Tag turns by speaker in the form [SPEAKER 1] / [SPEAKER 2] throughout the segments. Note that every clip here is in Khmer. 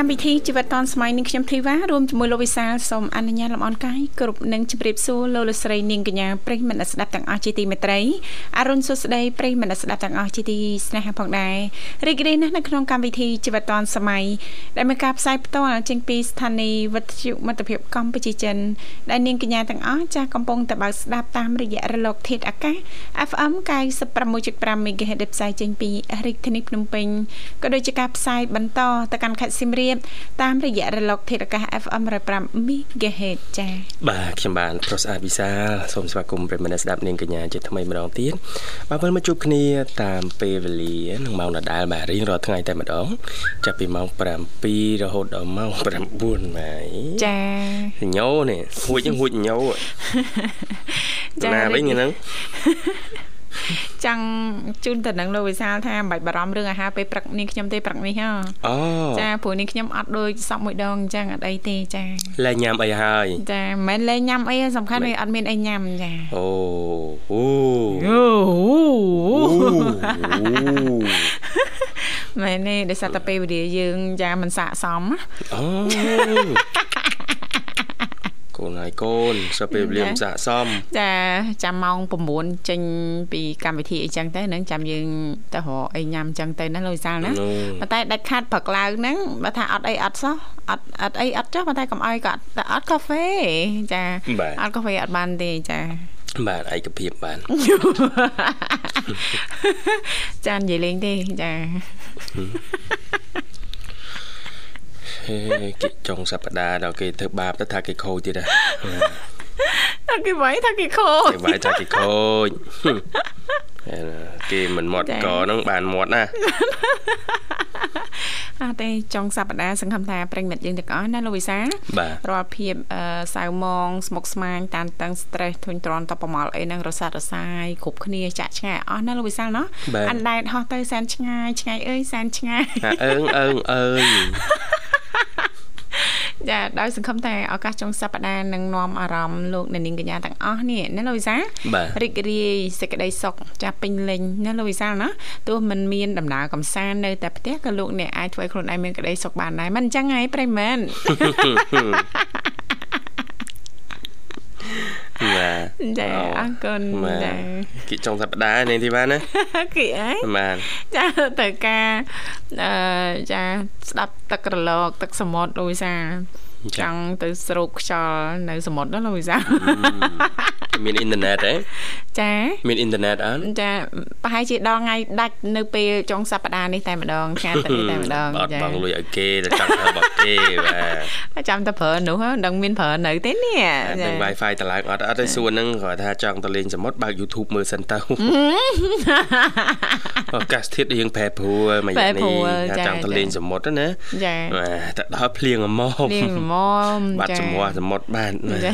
[SPEAKER 1] កម្មវិធីជីវិតឌွန်សម័យនឹងខ្ញុំធីវ៉ារួមជាមួយលោកវិសាលសូមអនុញ្ញាតលំអរកាយគ្រប់នឹងជម្រាបសួរលោកលស្រីនាងកញ្ញាប្រិយមិត្តស្ដាប់ទាំងអស់ជាទីមេត្រីអរុនសុស្ដីប្រិយមិត្តស្ដាប់ទាំងអស់ជាទីស្នេហាផងដែររីករាយណាស់នៅក្នុងកម្មវិធីជីវិតឌွန်សម័យដែលមានការផ្សាយផ្ទាល់ចេញពីស្ថានីយ៍វិទ្យុមិត្តភាពកម្ពុជាចិនដែលនាងកញ្ញាទាំងអស់ចាស់កំពុងតបស្ដាប់តាមរយៈរលកធាតុអាកាស FM 96.5 MHz ដែលផ្សាយចេញពីរាជធានីភ្នំពេញក៏ដូចជាការផ្សាយបន្តទៅកាន់ខេត្តសៀមរាបតាមរយៈរលក ធាតុអាកាស FM 105 MHz ចា៎
[SPEAKER 2] បាទខ្ញុំបានប្រុសស្អាតវិសាលសូមស្វាគមន៍ប្រិយមិត្តស្ដាប់នាងកញ្ញាជាថ្មីម្ដងទៀតបាទវិលមកជួបគ្នាតាមពេលវេលានឹងម៉ោងដដែលបាទរៀងរាល់ថ្ងៃតែម្ដងចាប់ពីម៉ោង7រហូតដល់ម៉ោង9ហើយ
[SPEAKER 1] ចា
[SPEAKER 2] ញោនេះហួចហួចញោចាណាវិញហ្នឹង
[SPEAKER 1] ចង់ជូនទៅនឹងលោកវិសាលថាមិនបាច់បារម្ភរឿងអាហារពេលព្រឹកនាងខ្ញុំទេព្រឹកនេះហ៎
[SPEAKER 2] អូ
[SPEAKER 1] ចាព្រោះនាងខ្ញុំអត់ដូចសពមួយដងអញ្ចឹងអត់អីទេចា
[SPEAKER 2] លែងញ៉ាំអីហើយ
[SPEAKER 1] ចាមិនមែនលែងញ៉ាំអីសំខាន់វាអត់មានអីញ៉ាំចា
[SPEAKER 2] អូអូ
[SPEAKER 1] អូមែនទេដោយសារតែពេលវេលាយើងចាមិនស័កសម
[SPEAKER 2] អូ កូនហើយកូនសពេលវេលាមិនស័កសម
[SPEAKER 1] ចាចាំម៉ោង9ចេញពីកម្មវិធីអីចឹងទៅនឹងចាំយើងទៅរកអីញ៉ាំចឹងទៅណាលោកវិសាលណាប៉ុន្តែដាច់ខាត់ព្រឹកឡើងហ្នឹងបើថាអត់អីអត់សោះអត់អត់អីអត់ចុះប៉ុន្តែកុំអោយក៏អត់កាហ្វេចាអត់កាហ្វេអត់បានទេចា
[SPEAKER 2] បាទឯកភាពបាន
[SPEAKER 1] ចានិយាយលេងទេចា
[SPEAKER 2] គេចុងសប្តាហ៍ដល់គេធ្វើបាបទៅថាគេខូចទៀតណា
[SPEAKER 1] ថាគេវាយថាគេខូច
[SPEAKER 2] គេវាយថាគេខូចគេមិនមាត់កហ្នឹងបានមាត់ណា
[SPEAKER 1] អត់ទេចុងសប្តាហ៍សង្ឃឹមថាប្រិមិត្តយើងទាំងអស់ណាលោកវិសារាល់ភាពសៅម៉ងស្មុគស្មាញតានតឹង stress ធុញទ្រាន់តបប្រមល់អីហ្នឹងរសាត់រសាយគ្រប់គ្នាចាក់ឆ្ងាយអស់ណាលោកវិសាលណោះអណ្ដែតហោះទៅសែនឆ្ងាយឆ្ងាយអើយសែនឆ្ងាយ
[SPEAKER 2] អើងអើងអើយ
[SPEAKER 1] ចាដោយសង្ឃឹមថាឱកាសចុងសប្តាហ៍នឹងនាំអារម្មណ៍លោកអ្នកនាងកញ្ញាទាំងអស់នេះណាលោកវិសារីករាយសេចក្តីសុខចាស់ពេញលេញណាលោកវិសាណាទោះមិនមានដំណើរកំសាន្តនៅតែផ្ទះក៏លោកអ្នកអាចធ្វើឲ្យខ្លួនឯងមានក្តីសុខបានដែរមិនអញ្ចឹងហីប្រិមែន
[SPEAKER 2] បាទ
[SPEAKER 1] ចាអរគុណ
[SPEAKER 2] ចាគិចុងសប្តាហ៍នេះទីបានណា
[SPEAKER 1] គិអី
[SPEAKER 2] បាទ
[SPEAKER 1] ចាទៅការអឺចាស្ដាប់ទឹករលក ទឹកសមុទ្រលោកវិសា ចង់ទៅស្រូបខ្យល់នៅសមុទ្រណាលោកវិសា
[SPEAKER 2] មានអ៊ីនធឺណិតទេ
[SPEAKER 1] ចា
[SPEAKER 2] មានអ៊ីនធឺណិតអត់
[SPEAKER 1] ចាប្រហែលជាដល់ថ្ងៃដាច់នៅពេលចុងសប្តាហ៍នេះតែម្ដងថ្ងៃទៅនេះតែម្ដង
[SPEAKER 2] ចាអត់បងលុយឲ្យគេទៅចាំធ្វើរបស់គេ
[SPEAKER 1] បាទចាំទៅប្រើនោះដឹងមានប្រើនៅទេនេះ
[SPEAKER 2] នឹង Wi-Fi តឡើងអត់អត់ទេសួរហ្នឹងគាត់ថាចង់ទៅលេងសមុទ្របើក YouTube មើលសិនទៅឱកាសធាតុយើងប្រែប្រួលមួយយ៉ាងនេះថាចង់ទៅលេងសមុទ្រណា
[SPEAKER 1] ចា
[SPEAKER 2] ទៅដល់ភ្លៀងអម
[SPEAKER 1] ភ្លៀងអម
[SPEAKER 2] បាត់ចំហសមុទ្របាន
[SPEAKER 1] ចា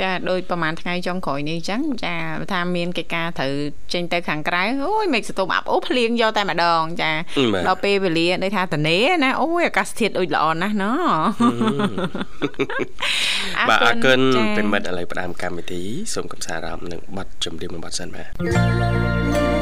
[SPEAKER 1] ចាដូចប្រហែលថ្ងៃចុងក្រោយនេះអញ្ចឹងចាថាមានកិច្ចការត្រូវចេញទៅខាងក្រៅអូយមេឃសតុំអាប់អូភ្លៀងយកតែម្ដងចាដល់ពេលវេលាដូចថាតនេណាអូយអាកាសធាតុដូចល្អណាស់ណ
[SPEAKER 2] បាទអរគុណប្រិមិត្តឥឡូវផ្ដើមកម្មវិធីសូមកំសាន្តអារម្មណ៍នឹងប័ណ្ណចម្រៀងមួយប័ណ្ណសិនបាទ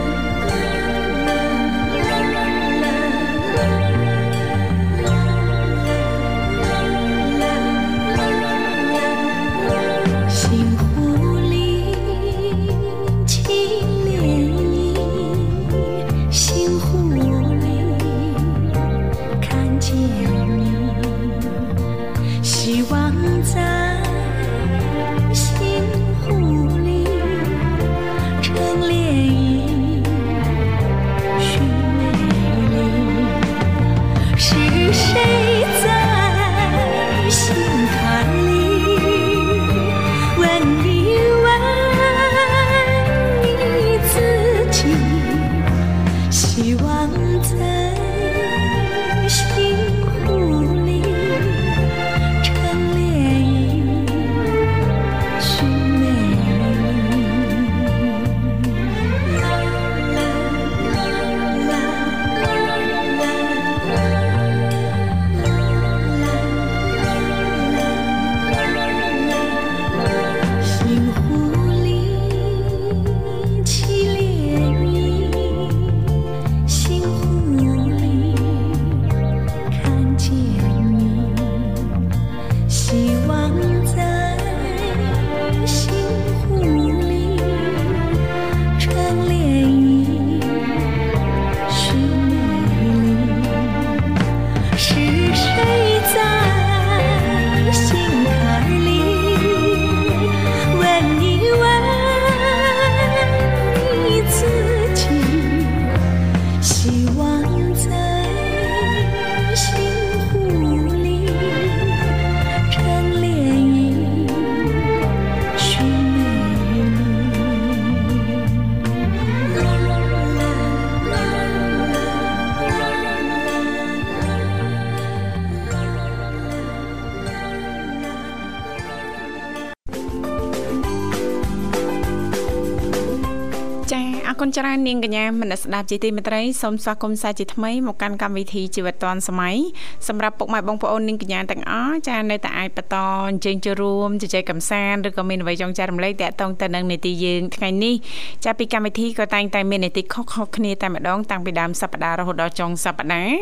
[SPEAKER 1] ននាងកញ្ញាមនស្ដាប់ជាទីមេត្រីសូមស្វាគមន៍សាជាថ្មីមកកាន់កម្មវិធីជីវិតឌွန်សម័យសម្រាប់ពុកម៉ែបងប្អូននាងកញ្ញាទាំងអស់ចានៅតែអាចបន្តអញ្ជើញចូលរួមជជែកកម្សាន្តឬក៏មានអ្វីចង់ចែករំលែកតាក់ទងទៅនឹងនីតិយើងថ្ងៃនេះចាពីកម្មវិធីក៏តែងតែមាននីតិខុសៗគ្នាតែម្ដងតាំងពីដើមសប្ដាហ៍រហូតដល់ចុងសប្ដាហ៍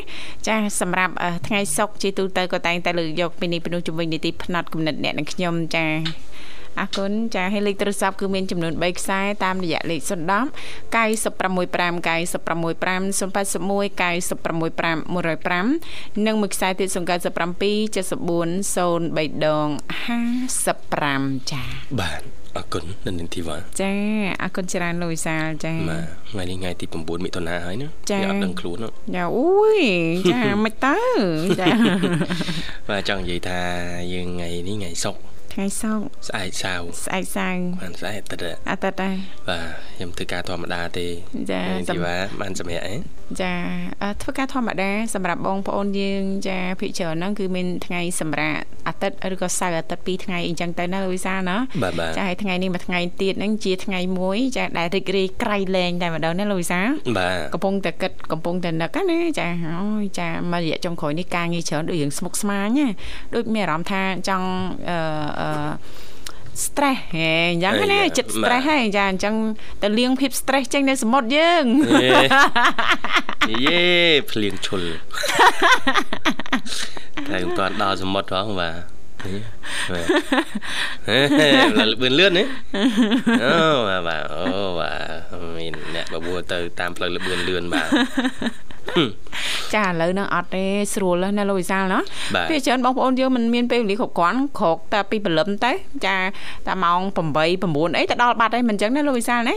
[SPEAKER 1] ចាសម្រាប់ថ្ងៃសុក្រជាទូទៅក៏តែងតែលើកយកពីនេះពីនោះជំវិញនីតិផ្នែកគំនិតអ្នកនិងខ្ញុំចា អរគុណចាហើយលេខទូរស័ព្ទគឺមានចំនួន3ខ្សែតាមរយៈលេខ010 965 965 081 965 105និងមួយខ្សែទៀត097 74 03ដង55ចា៎
[SPEAKER 2] បាទអរគុណនៅនាងធីវ៉ា
[SPEAKER 1] ចាអរគុណច្រើនលោកវិសាលចា
[SPEAKER 2] បាទថ្ងៃនេះថ្ងៃទី9មិថុនាហើយណា
[SPEAKER 1] ចា
[SPEAKER 2] អត់ដឹងខ្លួន
[SPEAKER 1] ចាអូយចាមិនទៅចា
[SPEAKER 2] បាទចង់និយាយថាយើងថ្ងៃនេះថ្ងៃសុក្រ
[SPEAKER 1] ថ្ងៃសុក្រ
[SPEAKER 2] ស្អែកសៅរ៍
[SPEAKER 1] ស្អែកសៅរ៍
[SPEAKER 2] បានស្អែកអាទិត្យ
[SPEAKER 1] អាទិត្យដែរ
[SPEAKER 2] បាទខ្ញុំធ្វើការធម្មតាទេ
[SPEAKER 1] ចា
[SPEAKER 2] ទីវ៉ាបានសម្រាប់អី
[SPEAKER 1] ចាធ្វើការធម្មតាសម្រាប់បងប្អូនយើងចាភិកច្រើនហ្នឹងគឺមានថ្ងៃសម្រាប់អាទិត្យឬក៏សៅរ៍អាទិត្យ2ថ្ងៃអញ្ចឹងទៅណាលោកវិសាណាចាហើយថ្ងៃនេះមួយថ្ងៃទៀតហ្នឹងជាថ្ងៃមួយចាដែលរីករាយក្រៃលែងតែម្ដងណាលោកវិសា
[SPEAKER 2] បាទ
[SPEAKER 1] កំពុងតែគិតកំពុងតែនឹកណាចាអូយចាមករយៈចុងក្រោយនេះការងារច្រើនដូចរឿងស្មុគស្មាញណាដូចមានអារម្មណ៍ថាចង់អឺ stress ហេអញ្ចឹងណាចិត្ត stress ហើយចាអញ្ចឹងទៅលៀងភាព stress ចេញនៅសមុទ្រយើង
[SPEAKER 2] យេភ្លៀងឈុលតែមិនទាន់ដល់សមុទ្រផងបាទហេលឿនលឿននេះអូបាទអូបាទមានអ្នកបបួលទៅតាមផ្លូវលឿនលឿនបាទ
[SPEAKER 1] ចាឥឡូវហ្នឹងអត់ទេស្រួលណាលោកវិសាលណាពេលច្រើនបងប្អូនយើងមិនមានពេលវេលាគ្រប់គ្រាន់ក្រោកតែពីព្រលឹមទៅចាតែម៉ោង8 9អីទៅដល់បាត់ហើយមិនអញ្ចឹងណាលោកវិសាលណា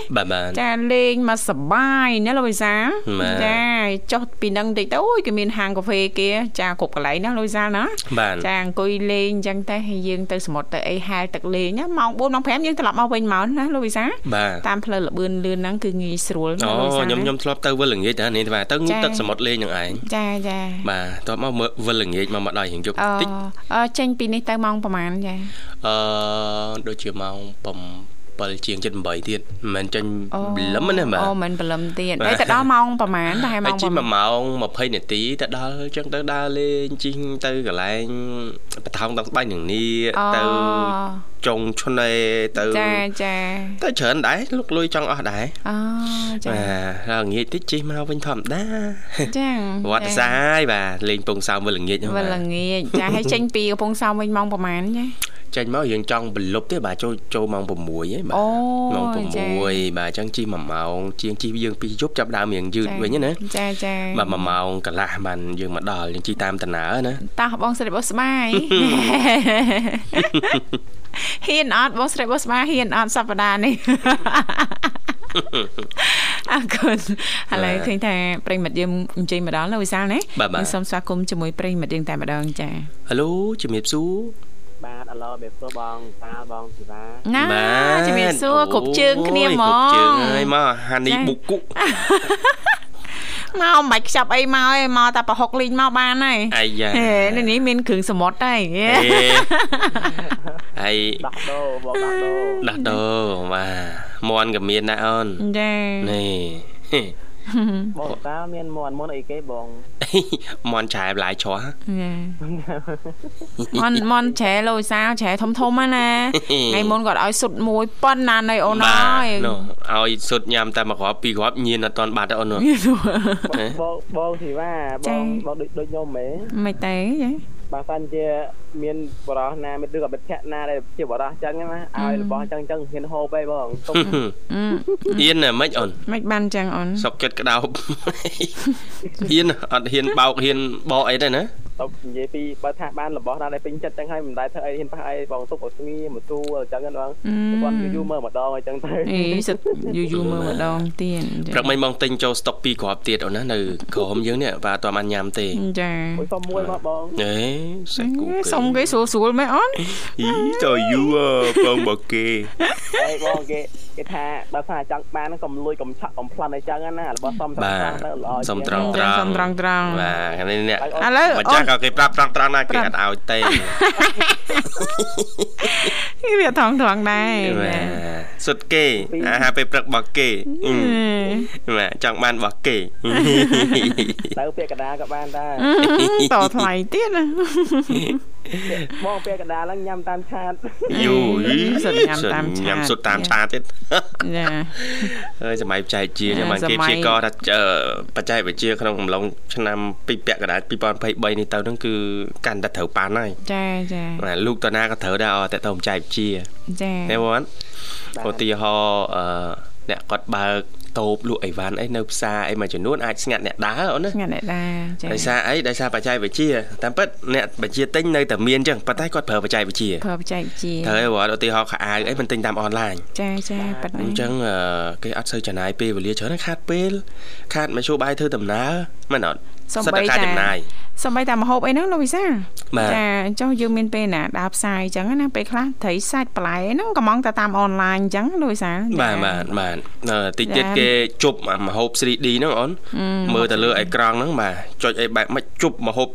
[SPEAKER 1] ចាលេងមកសបាយណាលោកវិសាលចាចុះពីនឹងតិចទៅអូយគេមានហាងកាហ្វេគេចាគ្រប់កន្លែងណាលោកវិសាលណាចាអង្គុយលេងអញ្ចឹងតែហើយយើងទៅសមុទ្រទៅអីហែលទឹកលេងណាម៉ោង4ម៉ោង5យើងត្រឡប់មកវិញមកណាលោកវិសាតាមផ្លូវលបឿនលឿនហ្នឹងគឺងាយស្រួល
[SPEAKER 2] ណាលោកវិសាខ្ញុំខ្ញុំធ្លាប់ទៅវិលល្ងាចណានេះបាទទៅទឹកសមុទ្រលេងនឹងឯង
[SPEAKER 1] ចាចា
[SPEAKER 2] បាទតោះមកមើលវិលល្ងាចមកមកដល់រៀងយប់
[SPEAKER 1] តិចអឺចេញពីនេះទៅម៉ោងប្រហែលចា
[SPEAKER 2] អឺដូចជាម៉ោង7 ជាង78ទៀតមិនមែនចេញព្រលឹមណាបាទ
[SPEAKER 1] អូមិនព្រលឹមទៀតហើយទៅដល់ម៉ោងប្រហែលតែម៉ោង
[SPEAKER 2] ជិះ1ម៉ោង20នាទីទៅដល់អញ្ចឹងទៅដើរលេងជិះទៅកន្លែងបថោងតង់ស្បែកនឹងនេះទៅចុងឆ្នេរទៅ
[SPEAKER 1] ចាចា
[SPEAKER 2] ទៅច្រើនដែរលុកលុយចង់អស់ដែរ
[SPEAKER 1] អូចា
[SPEAKER 2] បាទងាយតិចជិះមកវិញធម្មតា
[SPEAKER 1] ចា
[SPEAKER 2] វត្តសាយបាទលេងពងសោមវិលល្ងាច
[SPEAKER 1] វិលល្ងាចចាឲ្យចេញពីកំពង់សោមវិញម៉ោងប្រហែលចា
[SPEAKER 2] ចេញមកយើងចង់ប្រលប់ទេបាទចូលចូលម៉ោង6ហ៎បាទម៉ោង6បាទអញ្ចឹងជិះ1ម៉ោងជាងជិះយើងពីយប់ចាប់ដើមរៀងយឺតវិញណា
[SPEAKER 1] ចាចា
[SPEAKER 2] បាទ1ម៉ោងកន្លះបានយើងមកដល់យើងជិះតាមដំណើរណា
[SPEAKER 1] តោះបងស្រីបុស្បាយហ៊ានអត់បងស្រីបុស្បាយហ៊ានអត់សប្តាហ៍នេះអរគុណឥឡូវឃើញថាប្រិមិត្តយើងអញ្ជើញមកដល់នៅវិសាលណាសូមស្វាគមន៍ជាមួយប្រិមិត្តយើងតែម្ដងចា
[SPEAKER 2] ហៅឡូជំរាបសួរ
[SPEAKER 3] បាទ អឡូបែបសួរបងតាបងធីវ៉ា
[SPEAKER 1] ណាជំរាបសួរគ្រប់ជើងគ្នាហ្មងគ្រប់
[SPEAKER 2] ជើងហើយមកហានីបុគុ
[SPEAKER 1] មកមិនបាច់ខ្ចប់អីមកឯងមកតែប្រហុកលីងមកបានហើយ
[SPEAKER 2] អាយ៉ា
[SPEAKER 1] នេះនេះមានគ្រឿងសមុទ្រហើយ
[SPEAKER 2] ហើយ
[SPEAKER 3] ដោះដូបងដោះដូ
[SPEAKER 2] ដោះដូបាទមន់ក៏មានដែរអូន
[SPEAKER 1] ចា
[SPEAKER 2] នេះ
[SPEAKER 3] បងតាមានមន់មន់អីគេបង
[SPEAKER 2] មន់ឆែបន្លាយច្រោះ
[SPEAKER 1] មន់មន់ឆែលោសាឆែធំធំណាថ្ងៃមុនគាត់ឲ្យសុទ្ធមួយប៉ុណ្ណានៃអូនអើយ
[SPEAKER 2] ឲ្យសុទ្ធញ៉ាំតែមួយគ្រាប់ពីរគ្រាប់ញៀនអត់តាន់បាត់ទេអូនបង
[SPEAKER 3] បងធីវ៉ាបងបងដូចដូចខ្ញុំហ៎
[SPEAKER 1] មិនទេចា
[SPEAKER 3] បើសិនជាមានបរោះណាមានឬក៏មិត្តភក្តិណាដែលជាបរោះចឹងណាឲ្យរបស់ចឹងចឹងហ៊ានហូបឯងបងទុំ
[SPEAKER 2] ហ៊ានមិនអូន
[SPEAKER 1] មិនបានចឹងអូន
[SPEAKER 2] សុកចិត្តក្តោបហ៊ានអត់ហ៊ានបោកហ៊ានបកអីទេណា
[SPEAKER 3] ទៅនិយាយពីបើថាបានរបស់ណាដែលពេញចិត្តចឹងហើយមិនដែលធ្វើអីហ៊ានប៉ះអីបងទុកឲ្យស្ងៀមទូអញ្ចឹងហ្នឹងបងគាត់យូរមើលម្ដងអញ្ចឹងទៅ
[SPEAKER 1] អេសិតយូរយូរមើលម្ដងទៀត
[SPEAKER 2] ព្រឹកមិញមកទិញចូលស្តុកពីរគ្រាប់ទៀតអូនណានៅក្រុមយើងនេះបាទអត់បានញ៉ាំទេ
[SPEAKER 1] ចា
[SPEAKER 3] មួយសុំមួយមកបង
[SPEAKER 2] អេសាច់គូ
[SPEAKER 1] សុំគេស្រួលស្រួលមែនអូន
[SPEAKER 2] អីតើយូបងមកគេ
[SPEAKER 3] អីបងគេ គេគេថាបើថាចង់បានហ្នឹងកុំលួចកុំឆក់កុំប្លន់អីចឹងណារបស់សំត្រង់ត្រង់ទៅល្អ
[SPEAKER 2] សុំត្រង់
[SPEAKER 1] ចាសុំត្រង់ត្រង់
[SPEAKER 2] បាទនេះនេះ
[SPEAKER 1] ឥឡូវ
[SPEAKER 2] ម្ចាស់ក៏គេប្រាប់ត្រង់ត្រង់ណាគេអត់ឲ្យទេ
[SPEAKER 1] វាថងត្រង់ដែរ
[SPEAKER 2] បាទសុទ្ធគេអាហារពេលព្រឹករបស់គេអឺបាទចង់បានរបស់គេ
[SPEAKER 3] ទៅពាក្យកដាក៏បានដែរ
[SPEAKER 1] តថ្លៃទៀតណា
[SPEAKER 3] បងពាក្យកដាឡើងញ៉ាំតាមឆាត
[SPEAKER 2] យូ
[SPEAKER 1] សុទ្ធញ៉ាំតាមឆាត
[SPEAKER 2] ញ៉ាំសុទ្ធតាមឆាតទៀត
[SPEAKER 1] ចា
[SPEAKER 2] ហើយសម័យបច្ចេកវិទ្យាចឹងបាន
[SPEAKER 1] សម័
[SPEAKER 2] គេ
[SPEAKER 1] យ
[SPEAKER 2] ព្យាករណ៍ថាអឺបច្ចេកវិទ្យាក្នុងកំឡុងឆ្នាំ2ពាក់កណ្ដាល2023នេះទៅហ្នឹងគឺកាន់តែត្រូវប៉ាន់ហើយ
[SPEAKER 1] ចាចា
[SPEAKER 2] បាទលោកតាណាក៏ត្រូវដែរអត់តែទៅបច្ចេកវិទ្យា
[SPEAKER 1] ចា
[SPEAKER 2] ទេបងឧទាហរណ៍អឺអ្នកគាត់បើក តូបលក់អីវ៉ាន់អីនៅផ្សារអីមួយចំនួនអាចស្ងាត់អ្នកដើរអូនណា
[SPEAKER 1] ស្ងាត់អ្នកដែរចា
[SPEAKER 2] ដោយសារអីដោយសារបច្ចេកវិទ្យាតាមពិតអ្នកបច្ចេកទិញនៅតែមានចឹងប៉ុន្តែគាត់ប្រើបច្ចេកវិទ្យា
[SPEAKER 1] ប្រើបច្ចេកវិទ្យា
[SPEAKER 2] ត្រូវហើយបងឧទាហរណ៍ខោអាវអីមិនទិញតាមអនឡាញ
[SPEAKER 1] ចាចាប៉ាត់
[SPEAKER 2] អ
[SPEAKER 1] ណា
[SPEAKER 2] ញ្ចឹងអឺគេអត់សូវចំណាយពេលវេលាច្រើនណាស់ខាតពេលខាតមធ្យោបាយធ្វើដំណើរមិនអត់
[SPEAKER 1] សំ
[SPEAKER 2] សិត
[SPEAKER 1] បី
[SPEAKER 2] តែការ
[SPEAKER 1] តា
[SPEAKER 2] ចំណាយ
[SPEAKER 1] សំបីតាម្ហូបអីហ្នឹងលោកវិសា
[SPEAKER 2] បាទ
[SPEAKER 1] ចាចុះយើងមានពេលណាដើរផ្សារអញ្ចឹងណាពេលខ្លះត្រីសាច់បន្លែហ្នឹងកំងតែតាមអនឡាញអញ្ចឹងលោកវិសា
[SPEAKER 2] បាទបាទបាទអឺតិចទៀត
[SPEAKER 1] ចា
[SPEAKER 2] គេជប់អាម្ហូប 3D ហ្នឹងអូនមើលទៅលើអេក្រង់ហ្នឹងបាទចុចអីបែបមិនជប់ម្ហូប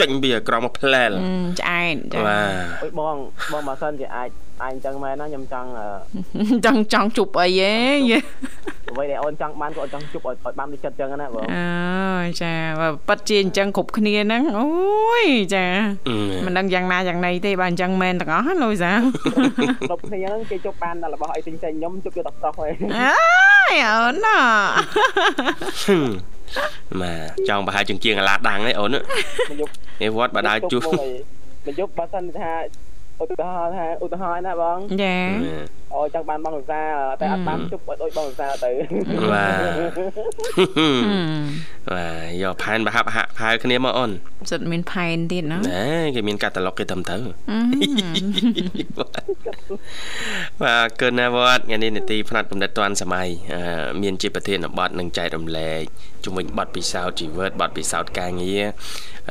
[SPEAKER 2] ចេញពីអេក្រង់មកផ្លែល
[SPEAKER 1] អឺឆ្អែតចា
[SPEAKER 2] បាទ
[SPEAKER 3] អុយបងបងបើសិនជាអាចអាចអញ្ចឹងមែនណាខ្ញុំចង់អឺ
[SPEAKER 1] ចង់ចង់ជប់អីហ៎យេ
[SPEAKER 3] អ្វីដែលអូនចង់បានក៏អូនចង់ជប់ឲ្យឲ្យបានដូចចិត្តអញ្ចឹងណាបង
[SPEAKER 1] អើចាបើប៉ិតជាអញ្ចឹងគ្រប់គ្នាហ្នឹងអូយចា
[SPEAKER 2] អឺ
[SPEAKER 1] មិនដឹងយ៉ាងណាយ៉ាងណីទេបើអញ្ចឹងមែនទាំងអស់ណាលោកវិសា
[SPEAKER 3] គ្រប់គ្នាហ្នឹងគេជប់បានតែរបស់អីទិញចេញខ្ញុំជប់យកតែប្រុសហើយ
[SPEAKER 1] អើយអូនណា
[SPEAKER 2] បាទចង់ប្រហែលជាងជាងអាឡាដាំងឯអូន
[SPEAKER 3] មកយប់
[SPEAKER 2] នេះវត្តបដាជួស
[SPEAKER 3] មកយប់បើសិនថាឧទាហរណ៍ថាឧទាហរណ៍ណាបង
[SPEAKER 1] ចា
[SPEAKER 3] អូចង់បានបងវិសាតែអត់បានជប់ឲ្យដូចបងវិសាទៅ
[SPEAKER 2] បាទ
[SPEAKER 1] ហឹម
[SPEAKER 2] បាទយកផែនប្រហាប់ហាក់ផែគ្នាមកអូន
[SPEAKER 1] សិតមានផែនទៀតណា
[SPEAKER 2] ណែគេមានកាតាឡុកគេត្រឹមត្រូវ
[SPEAKER 1] អឺ
[SPEAKER 2] បាទគឺណាវត្តថ្ងៃនេះនីតិផ្នែកកំណត់តាន់សម័យអឺមានជាប្រធានបទនឹងចែករំលែកជំវិញបទពិសោធន៍ជីវិតបទពិសោធន៍ការងារ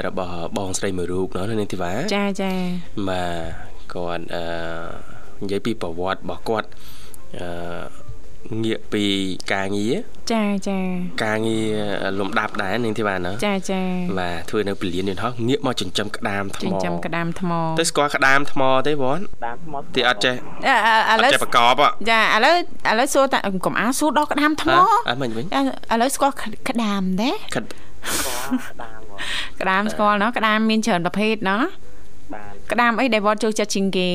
[SPEAKER 2] របស់បងស្រីមួយរូបណោះនាងធីវ៉ា
[SPEAKER 1] ចាចា
[SPEAKER 2] បាទគាត់អឺ និយាយពីប្រវត្តិរបស់គាត់អឺងាកពីការងារ
[SPEAKER 1] ចាចា
[SPEAKER 2] ការងារលំដាប់ដែរនាងធីវ៉ាណោះ
[SPEAKER 1] ចាចា
[SPEAKER 2] បាទធ្វើនៅពលានយន្តហោះងាកមកចិញ្ចឹមក្តាមថ្ចិម
[SPEAKER 1] ញ្ចឹមក្តាមថ្ម
[SPEAKER 2] ទៅស្គាល់ក្តាមថ្មទេវត្ត
[SPEAKER 3] តាមថ្ម
[SPEAKER 2] ទីអត់ចេះ
[SPEAKER 1] អឺ
[SPEAKER 2] អ
[SPEAKER 1] ឥ
[SPEAKER 2] ត់
[SPEAKER 1] ឡូវ
[SPEAKER 2] ចេះប្រកបហ៎
[SPEAKER 1] ចាឥឡូវឥឡូវសួរតាកុំអាសួរដល់ក្តាមថ្ម
[SPEAKER 2] អត់មិនវិញ
[SPEAKER 1] ចាឥឡូវស្គាល់ក្តាមទេ
[SPEAKER 2] ខិត
[SPEAKER 3] តាមបង
[SPEAKER 1] ក្តាមស្គាល់ណោះក្តាមមានច្រើនប្រភេទណោះ
[SPEAKER 3] បាន
[SPEAKER 1] ក្តាមអីដែលវត្តចូលចិត្តជាងគេ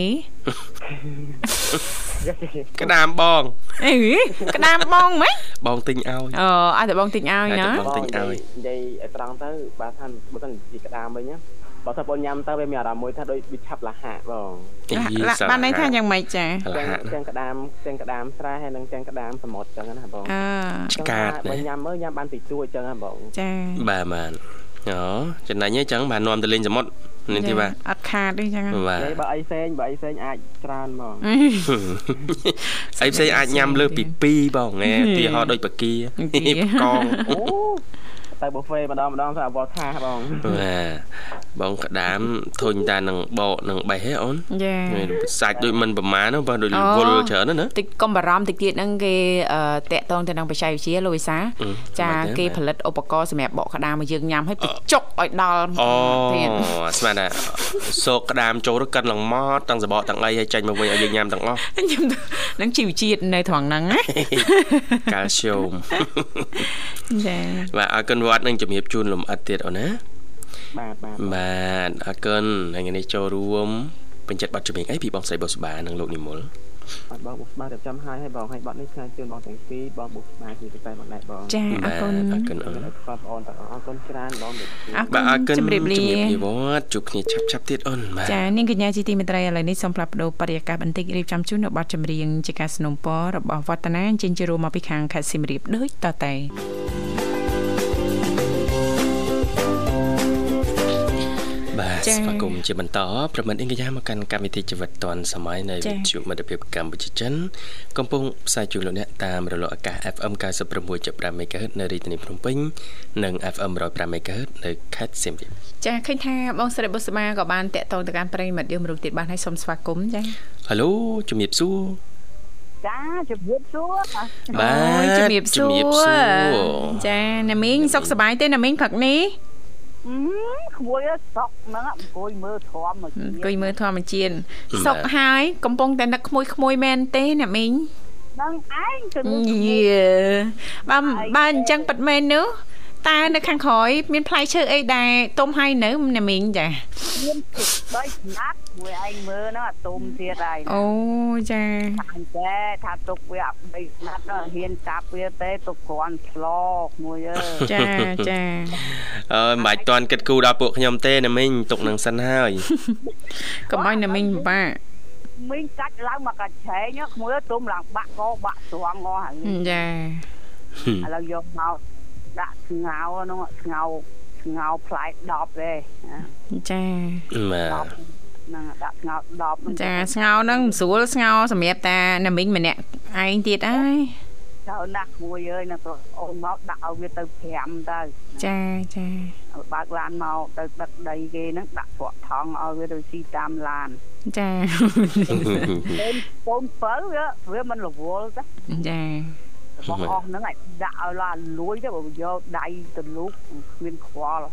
[SPEAKER 2] ក្តាមបង
[SPEAKER 1] អីក្តាមបងហ្មង
[SPEAKER 2] បងទិញឲ្យ
[SPEAKER 1] អូឲ្យតែបងទិញឲ្យ
[SPEAKER 2] ឲ្យតែ
[SPEAKER 1] ណា
[SPEAKER 2] បងទិញឲ្យ
[SPEAKER 3] និយាយឲ្យត្រង់ទៅបើថាបើសិនជាក្តាមវិញណាបើថាបងញ៉ាំទៅវាមានអារម្មណ៍មួយថាដូចវាឆាប់លះហាក់បង
[SPEAKER 2] អី
[SPEAKER 1] ឡាបានន័យថាយ៉ាងម៉េចចា
[SPEAKER 2] ល
[SPEAKER 3] ទាំង
[SPEAKER 2] ហាក់
[SPEAKER 3] ទាំងក្តាមទាំងក្តាមស្រែហើយនិងទាំងក្តាមសមុទ្រចឹងណាបង
[SPEAKER 1] អឺ
[SPEAKER 2] ឆ្កាត
[SPEAKER 3] បើ
[SPEAKER 2] ណា
[SPEAKER 3] ញ៉ាំមើលញ៉ាំបានតិចតួចចឹងណាបង
[SPEAKER 1] ចា
[SPEAKER 2] បាទបាទអូចំណេញអញ្ចឹងបាននាំទៅលេងសមុទ្រ នេះទីបាទ
[SPEAKER 1] អត់ខាតទេចឹង
[SPEAKER 2] បាទ
[SPEAKER 3] និយាយបើអីផ្សេងបើអីផ្សេងអាចច្រើនហ្មង
[SPEAKER 2] អីផ្សេងអាចញ៉ាំលើសពី2បងហ៎ទីហោដូចបាគី
[SPEAKER 1] បាគី
[SPEAKER 2] កង
[SPEAKER 3] អូ ទៅប៊ូហ្វេម្ដងម្ដងទៅអវល់ថាបង
[SPEAKER 2] បាទបងក្តាមធុញតានឹងបកនឹងបេះហ៎អូន
[SPEAKER 1] ចា
[SPEAKER 2] សាច់ដូចមិនប្រមាណទេបើដូច
[SPEAKER 1] អូ
[SPEAKER 2] វល់ច្រើនណាស់ណា
[SPEAKER 1] តិចកុំបារម្ភតិចទៀតហ្នឹងគេអឺតាក់តងទៅនឹងបច្ចេកវិទ្យាលោកវិសា
[SPEAKER 2] អឺ
[SPEAKER 1] ចា
[SPEAKER 2] មិនទេ
[SPEAKER 1] គេផលិតឧបករណ៍សម្រាប់បកក្តាមឲ្យយើងញ៉ាំឲ្យបញ្ចុកឲ្យដល់
[SPEAKER 2] អូ
[SPEAKER 1] ទៀត
[SPEAKER 2] ស្មានថាសោកក្តាមចូលទៅកិនឡើងមកទាំងសបកទាំងអីឲ្យចាញ់មកវិញឲ្យយើងញ៉ាំទាំងអស់
[SPEAKER 1] ខ្ញុំនឹងជីវជាតិនៅត្រង់ហ្នឹងណា
[SPEAKER 2] កាល់ស្យូម
[SPEAKER 1] ចា
[SPEAKER 2] បាទអរគុណវត្តនឹងជំរាបជូនលំអិតទៀតអូនណា
[SPEAKER 3] បាទបាទ
[SPEAKER 2] បាទអរគុណថ្ងៃនេះចូលរួមពេញចិត្តបទចម្រៀងអីពីបងស្រីបុស្បានិងលោកនិមល
[SPEAKER 3] អត់បងបុកស្បារៀបចំឲ្យឲ្យបងឲ្យបត់នេះឆ្ងាយជូនបងទាំងពីរបងបុកស្បាគឺតែមកដែរបង
[SPEAKER 1] ចាអរគុណ
[SPEAKER 2] អរគុណអូន
[SPEAKER 3] អរគុណបងទាំងអស់អរគុណច្រើនបងដូច
[SPEAKER 1] អរគុ
[SPEAKER 2] បាទអរគុណ
[SPEAKER 1] ជំរាបលា
[SPEAKER 2] ជំរាបលាវត្តជួបគ្នាឆាប់ឆាប់ទៀតអូនបាទ
[SPEAKER 1] ចានាងកញ្ញាជីទីមេត្រីឥឡូវនេះសូមផ្លាប់បដោបរិយាកាសបន្តិចរៀបចំជូននៅប័ណ្ណចម្រៀងជាការสนុំពររបស់វឌ្ឍនាចេញជារួមមកពីខាងខេត្តសៀមរាបដូចតទៅ
[SPEAKER 2] បាទ
[SPEAKER 1] ចា៎
[SPEAKER 2] ស្វាគមន៍ជាបន្តប្រមិត្តអ៊ីងកញ្ញាមកកាន់កម្មវិធីជីវិតឌွန်សម័យនៃ
[SPEAKER 1] ចា៎
[SPEAKER 2] វិទ្យុមិត្តភាពកម្ពុជាចិនកំពុងផ្សាយជូនលោកអ្នកតាមរលកអាកាស FM 96.5 MHz នៅរាជធានីភ្នំពេញនិង FM 105 MHz នៅខេត្តសៀមរាប
[SPEAKER 1] ចាឃើញថាបងស្រីបុស្បាក៏បានតាក់ទងទៅកាន់ប្រិយមិត្តយើងមួយរូបទៀតបានឲ្យសូមស្វាគមន៍ចា
[SPEAKER 2] ហៅជំរាបសួរ
[SPEAKER 4] ចាជំរាបសួរ
[SPEAKER 2] បាទ
[SPEAKER 1] ជំរាបសួរចាណាមីងសុខសប្បាយទេណាមីងព្រឹកនេះ
[SPEAKER 4] ក្មួយសុកហ្នឹងអង្គុយមើលធម្មជាតិ
[SPEAKER 1] អង្គុយមើលធម្មជាតិសុកហើយកំពុងតែនឹកក្មួយក្មួយមែនទេណាមីង
[SPEAKER 4] នឹងឯងទៅ
[SPEAKER 1] យេបើបើអញ្ចឹងប៉ិតមែននោះតើនៅខាងក្រោយមានផ្លែឈើអីដែលទុំហើយនៅណាមីងចា
[SPEAKER 4] មានបីណាត់មួយឯងមើលហ្នឹងអាទុំទៀតហើយ
[SPEAKER 1] អូចា
[SPEAKER 4] អញ្ចឹងថាទុកវាអត់បីណាត់ហ៊ានចាប់វាទេទុកគ្រាន់ឆ្លកមួយអើ
[SPEAKER 1] ចាចា
[SPEAKER 2] អើមិនបាច់តន់គិតគូរដល់ពួកខ្ញុំទេណាមីងទុកនឹងសិនហើ
[SPEAKER 1] យកុំឲ្យណាមីងពិបាក
[SPEAKER 4] មីងកាច់ឡើងមកកាច់ឆែងក្មួយទុំឡើងបាក់កបាក់ស្រងងហើយ
[SPEAKER 1] ចា
[SPEAKER 4] ឥឡូវយកមកដាក់ស្ងោនោះស្ងោ ស្ងោផ្លែ10ទេ
[SPEAKER 1] ចា
[SPEAKER 2] បាទ
[SPEAKER 4] ហ្នឹងដាក់ស្ងោ10
[SPEAKER 1] ចាស្ងោហ្នឹងស្រួលស្ងោសម្រាប់តាណាមីងម្នាក់ឯងទៀតហើយ
[SPEAKER 4] ចូលណាស់មួយអើយណាអូនមកដាក់ឲ្យវាទៅ5ទៅ
[SPEAKER 1] ចាចា
[SPEAKER 4] បើកឡានមកទៅដឹកដីគេហ្នឹងដាក់ព្រក់ថងឲ្យវាទៅស៊ីតាមឡាន
[SPEAKER 1] ចា
[SPEAKER 4] កូនបើវាវាមិនរវល់ទេ
[SPEAKER 1] ចា
[SPEAKER 4] បងអស់ហ្នឹងអាចដាក់ឲ្យឡាលួយទៅបើយកដៃទៅលូកគ្មានខ្វល់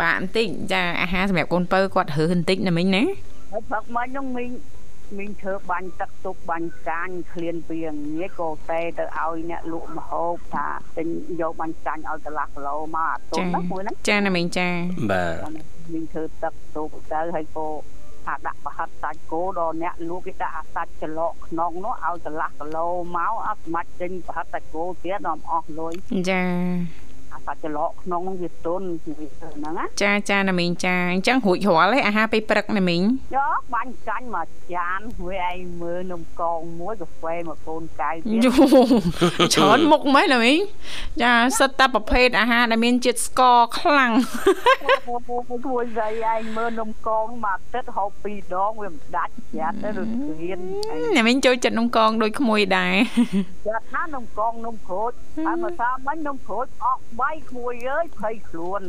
[SPEAKER 1] បាទបន្តិចចាអាហារសម្រាប់កូនពៅគាត់រើសបន្តិចណាមិញណា
[SPEAKER 4] ហើយផឹកមិញហ្នឹងមីងមីងធ្វើបាញ់ទឹកទុកបាញ់ចាញ់ឃ្លានពីងាយក៏តែទៅឲ្យអ្នកលក់ម្ហូបថាទិញយកបាញ់ចាញ់ឲ្យកន្លះគីឡូមកអាទុំណាមួយហ្នឹង
[SPEAKER 1] ចាណាមីងចា
[SPEAKER 2] បាទ
[SPEAKER 4] មីងធ្វើទឹកទុកទៅហើយក៏ ថាដាក់ប្រហិតសាច់គោដល់អ្នកលក់គេដាក់អាសាច់ច្រឡកក្នុងនោះឲ្យកន្លះគីឡូមកអត់ស្មាច់ចេញប្រហិតសាច់គោទៀតដល់អស់លុយ
[SPEAKER 1] ចា
[SPEAKER 4] អា សាច់ច្រឡកក្នុងវាទុនហ្នឹងណា
[SPEAKER 1] ចាចាណាមីងចាអញ្ចឹងរួចរាល់ឯអាហារពេលព្រឹកណាមីង
[SPEAKER 4] យកបាញ់ចាញ់មកចានមួយឯងមើលនំកងមួយកាហ្វេមកកូនកៅទៀត
[SPEAKER 1] ច្រើនមុខមែនណាមីងចាសិតតែប្រភេទអាហារដែលមានជាតិស្ករខ្លាំង
[SPEAKER 4] មួយស្អីឯងមើលនំកងមកទឹកហូបពីរដងវាមិនដាច់ចាត់ទៅរត់គ្រៀន
[SPEAKER 1] ណាមីងចូលចិត្តនំកងដូចក្មួយដែរ
[SPEAKER 4] ចាត់ណានំកងនំក្រូចហើយមកសាមិញនំក្រូចអស់បាយក្មួយអើយភ័យខ្លួន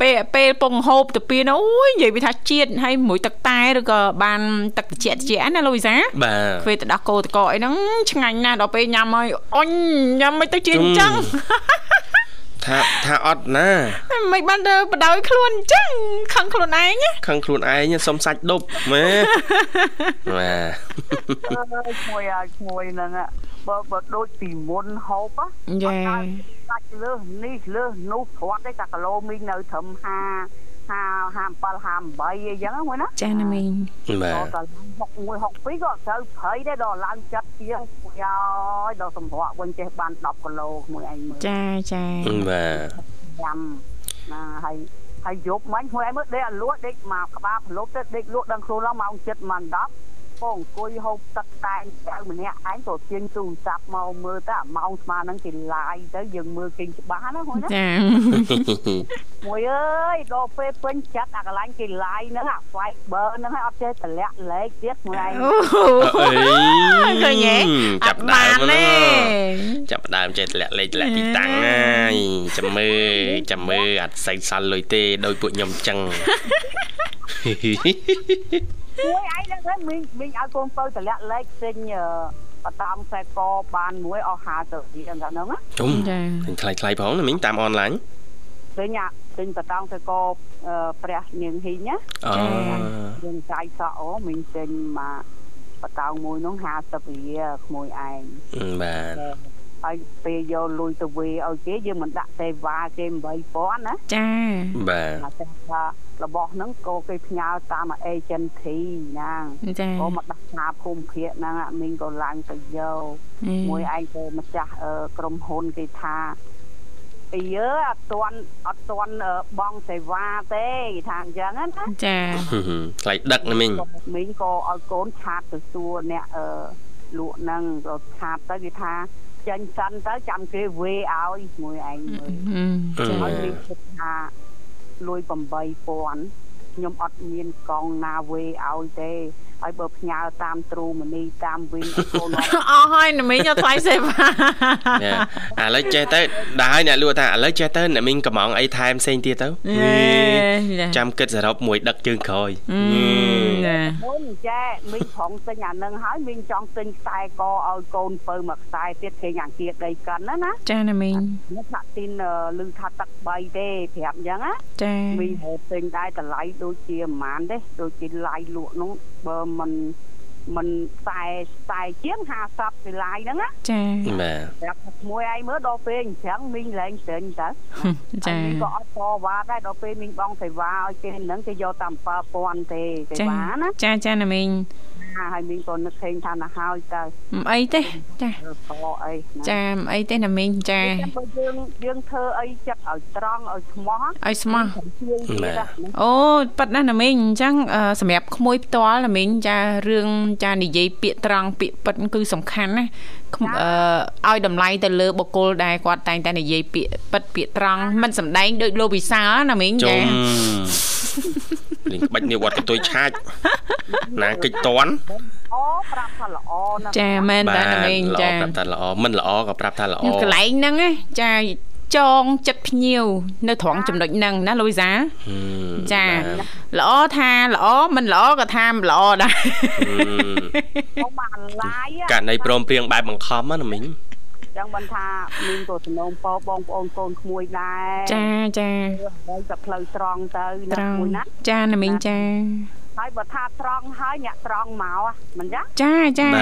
[SPEAKER 1] ពេលពេលពងហូបទៅពីនោះអូយនិយាយវាថាជាតិហើយមួយទឹកតែឬក៏បានទឹកត្រជាក់ត្រជាក់ណាលូវីសា
[SPEAKER 2] បាទ
[SPEAKER 1] ពេលទៅដោះគោតកអីហ្នឹងឆ្ងាញ់ណាស់ដល់ពេលញ៉ាំហើយអុញញ៉ាំមិនទៅជាអញ្ចឹង
[SPEAKER 2] ថាថាអត់ណា
[SPEAKER 1] មិនបានទៅបដោយខ្លួនអញ្ចឹងខឹងខ្លួនឯង
[SPEAKER 2] ខឹងខ្លួនឯងសុំសាច់ដប់ម៉ែបាទ
[SPEAKER 4] ឈ្មោះឲ្យឈ្មោះហ្នឹង បើបើដូចពីមុនហូប
[SPEAKER 1] ចា
[SPEAKER 4] សាច់លើសនេះលើសនោះព្រាត់ទេតែគីឡូមីងនៅត្រឹម50 57 58អីចឹងមួយណា
[SPEAKER 1] ចាណាមីង
[SPEAKER 2] បាទ
[SPEAKER 4] ដល់61 62ក៏ត្រូវព្រៃដែរដល់ឡើងចិត្តជាងយ៉ាយដល់សម្រក់វិញចេះបាន10គីឡូមួយឯងមើល
[SPEAKER 1] ចាចា
[SPEAKER 2] បាទ
[SPEAKER 4] ញ៉ាំណាហើយហើយយប់មិញមួយឯងមើលដេកឲ្យលក់ដេកមកក្បាលប្រឡប់ទៅដេកលក់ដល់ខ្លួនឡើងម៉ោង7ម៉ោង10 ក៏អង្គុយហូបទឹកតែងចៅម្នាក់ឯងក៏ទាញទូរស័ព្ទមកមើលទៅអាម៉ោងស្មើហ្នឹងគេ live ទៅយើងមើលគេច្បាស់ណាហ្នឹងណា
[SPEAKER 1] ចា
[SPEAKER 4] មួយអើយដល់ពេលពេញចិត្តអាកន្លែងគេ live ហ្នឹងអា Viber ហ្នឹងឲ្យអត់ចេះតម្លាក់លេខទៀតមួយឯង
[SPEAKER 1] អីឃើញទេ
[SPEAKER 2] ចាប់ដើមណាចាប់ដើមចេះតម្លាក់លេខតម្លាក់ទីតាំងហើយចាំមើលចាំមើលអត់សៃសល់លុយទេដោយពួកខ្ញុំចឹង
[SPEAKER 4] មួយឯងហ្នឹងមីងមីងឲ្យកូនទៅតម្លាក់លេខទិញបតាមខ្សែកបានមួយអស់50រៀលហ្នឹងណា
[SPEAKER 2] ជុំចាទិញថ្លៃថ្លៃផងណាមីងតាមអនឡាញ
[SPEAKER 4] ទិញទិញបតាមខ្សែកព្រះនាងហ៊ីងណា
[SPEAKER 2] អូ
[SPEAKER 4] យើងចាយសក់អូមីងទិញមកបតោងមួយនោះ50រៀលក្មួយឯង
[SPEAKER 2] បាទ
[SPEAKER 4] ហើយពេលយកលុយទៅវេឲ្យគេយើងមិនដាក់សេវាគេ8000ណា
[SPEAKER 1] ចា
[SPEAKER 2] បាទ
[SPEAKER 4] ថារបស់ហ្នឹងក៏គេផ្ញើតាម agency ណា
[SPEAKER 1] ចា
[SPEAKER 4] ក៏មកដាក់ថាភូមិភាគហ្នឹងមីងក៏ឡើងទៅយកមួយឯងក៏ម្ចាស់ក្រុមហ៊ុនគេថាពីយើអត់ទាន់អត់ទាន់បងសេវាទេថាអញ្ចឹងណា
[SPEAKER 1] ចា
[SPEAKER 2] ថ្លៃដឹកណាមីង
[SPEAKER 4] មីងក៏ឲ្យកូនឆាតទៅសួរអ្នកអឺលក់ហ្នឹងក៏ឆាតទៅគេថា ចាញ់សិនទៅចាំគេវេឲ្យមួយឯងមើលហើយមីងគិតថាលុយ8000ខ្ញុំអត់មានកងណាវេឲ្យទេ ហើយបើផ្ញើតាមទ្រូមនីតាមវិញកូន
[SPEAKER 1] អស់ហើយណាមីងយកថ្លៃសេវា
[SPEAKER 2] ឥឡូវចេះទៅដែរអ្នកលក់ថាឥឡូវចេះទៅអ្នកមីងកំងអីថែមផ្សេងទៀតទៅចាំគិតសរុបមួយដឹកជើងក្រោយ
[SPEAKER 4] ណាមុនចាមីងប្រងទិញអានឹងហើយមីងចង់ទិញខ្សែកឲ្យកូនពៅមួយខ្សែទៀតគេយ៉ាងជាដីកិនណាណា
[SPEAKER 1] ចាណាមីង
[SPEAKER 4] នេះថាទីនលឺថាទឹក3ទេប្រាប់អញ្ចឹងណា
[SPEAKER 1] ចា
[SPEAKER 4] មីងហៅទិញដែរតម្លៃដូចជាប្រហែលទេដូចជាឡាយលក់នោះបើមិនមិនខ្សែខ្សែជាង50ពីឡាយហ្នឹងណា
[SPEAKER 1] ចា
[SPEAKER 2] បាទ
[SPEAKER 4] ប្រាប់ថាមួយឯងមើលដល់ពេលអញ្ចឹងមីងលែងស្រេញទៅ
[SPEAKER 1] ចាមីង
[SPEAKER 4] ក៏អត់តវ៉ាដែរដល់ពេលមីងបងសេវាឲ្យគេហ្នឹងគេយកតាម7000ទេសេវាណា
[SPEAKER 1] ចាចាណាមីង
[SPEAKER 4] ហើយមីងក៏នឹកឃើញថាណាហើយទៅ
[SPEAKER 1] មិនអីទេចា
[SPEAKER 4] ខអី
[SPEAKER 1] ចាមិនអីទេណាមីងចា
[SPEAKER 4] បើយើងយើងធ្វើអីចិត្តឲ្យត្រង់ឲ្យស្មោះ
[SPEAKER 1] ឲ្យស្មោះអូប៉ិតណាណាមីងអញ្ចឹងសម្រាប់ក្មួយផ្ទាល់ណាមីងចារឿងចានិយាយពាក្យត្រង់ពាក្យប៉ិតគឺសំខាន់ណាអឺឲ្យតម្លៃទៅលើបុគ្គលដែលគាត់តែងតែនិយាយពាក្យប៉ិតពាក្យត្រង់មិនសំដែងដូចលោកវិសាលណាមីង
[SPEAKER 2] ចា លេងក្បាច់នេះវត្តកតុយឆាចណាកិច្ចតន់
[SPEAKER 4] អូប្រាប់ថាល្អណាស់
[SPEAKER 1] ចាមែនតាណាមីងចា
[SPEAKER 2] ប្រាប់ថាល្អមិនល្អក៏ប្រាប់ថាល្អ
[SPEAKER 1] កន្លែងហ្នឹងចាចងចិត្តភ្ញៀវនៅត្រង់ចំណុចហ្នឹងណាលូវីសាចាល្អថាល្អមិនល្អក៏ថាមិនល្អដែរ
[SPEAKER 4] បងបានឡាយ
[SPEAKER 2] ករណីព្រមព្រៀងបែបបង្ខំណាមីង
[SPEAKER 4] ចឹងបានថាមានក៏សំណូមពរបងប្អូនកូនក្មួយដែរ
[SPEAKER 1] ចាចា
[SPEAKER 4] ហើយតែផ្លូវត្រង់ទៅណាមួយណា
[SPEAKER 1] ចាណាមីងចា
[SPEAKER 4] ហើយបើថាត្រង់ហើយអ្នកត្រង់មកមិនចឹង
[SPEAKER 1] ចាចា
[SPEAKER 4] អ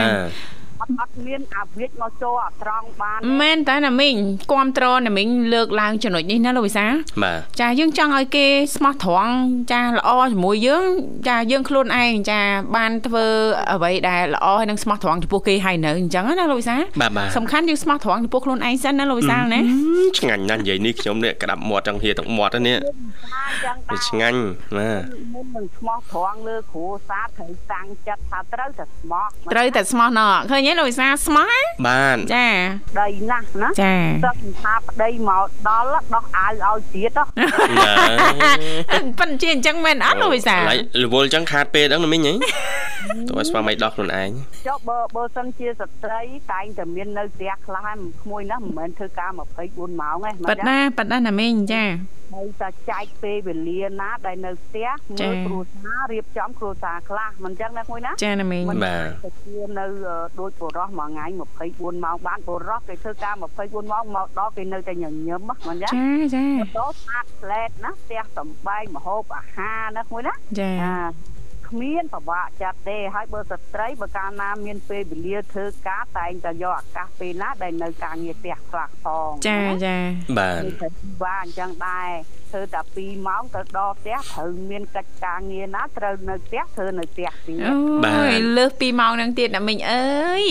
[SPEAKER 4] ត់អត់មានអាវិជ្ជមកចូលអាត្រង់បាន
[SPEAKER 1] មែនតើណាមីងគាំទ្រណាមីងលើកឡើងចំណុចនេះណាលោកវិសា
[SPEAKER 2] បាទ
[SPEAKER 1] ចាយើងចង់ឲ្យគេស្មោះត្រង់ចាល្អជាមួយយើងចាយើងខ្លួនឯងចាបានធ្វើអ្វីដែលល្អហើយនឹងស្មោះត្រង់ចំពោះគេហើយនៅអញ្ចឹងណាលោកវិសាសំខាន់យើងស្មោះត្រង់ចំពោះខ្លួនឯងសិនណាលោកវិសាណា
[SPEAKER 2] ឆ្ងាញ់ណាស់និយាយនេះខ្ញុំនេះក្តាប់មាត់ចង់ហៀទឹកមាត់នេះឆ្ងាញ់
[SPEAKER 4] បាទមុននឹងស្មោះត្រង់លើគ្រួសារត្រូវតាំងចិត្តថាត្រូវតែស្មោះ
[SPEAKER 1] ត្រូវតែស្មោះណោះឃើញទេលោកវិសាស្មោះ
[SPEAKER 2] បាន
[SPEAKER 1] ចា
[SPEAKER 4] ដីណាស់ណា
[SPEAKER 1] ចា
[SPEAKER 4] ទឹកថាប្តីមកដល់ដោះអាវឲ្យទៀតហ៎
[SPEAKER 1] ប៉ិនជាអញ្ចឹងមែនអត់លោកវិសា
[SPEAKER 2] រវល់អញ្ចឹងខាតពេលហ្នឹងមិញហីតើស្វាមីដោះខ្លួនឯង
[SPEAKER 4] ចុះបើបើសិនជាស្ត្រីតែងតែមាននៅផ្ទះខ្លះហើយក្មួយណាមិនមែនធ្វើការ24ម៉ោងទេ
[SPEAKER 1] ប៉ិតណាប៉ិតណាណាមីងចា
[SPEAKER 4] ហើយតែចែកពេលវេលាណាដែលនៅផ្ទះមើលគ្រួសាររៀបចំគ្រួសារខ្លះមិនចឹងណាមួយណា
[SPEAKER 1] ចាណាមីង
[SPEAKER 2] បាទ
[SPEAKER 4] ទៅជានៅដូចបរោះមួយថ្ងៃ24ម៉ោងបានបរោះគេធ្វើការ24ម៉ោងមកដល់គេនៅតែញញឹមមិនចឹង
[SPEAKER 1] ចាចា
[SPEAKER 4] ដល់ស្អាតផ្លែតណាផ្ទះសំបែងម្ហូបអាហារណាមួយណា
[SPEAKER 1] ចា
[SPEAKER 4] គ្មានប្រវាក់ចាត់ទេហើយបើស្ត្រីបើកាលណាមានពេលវេលាធ្វើការតែងតែយកឱកាសពេលណាដែលនៅការងារផ្ទះខ្លះផង
[SPEAKER 1] ចាចា
[SPEAKER 2] បាទ
[SPEAKER 4] បាទអញ្ចឹងដែរធ្វើតែ2ម៉ោងទៅដល់ផ្ទះត្រូវមានកិច្ចការងារណាត្រូវនៅផ្ទះធ្វើនៅផ្ទះ
[SPEAKER 1] ទៀតអូយលើស2ម៉ោងហ្នឹងទៀតណាមីងអើយ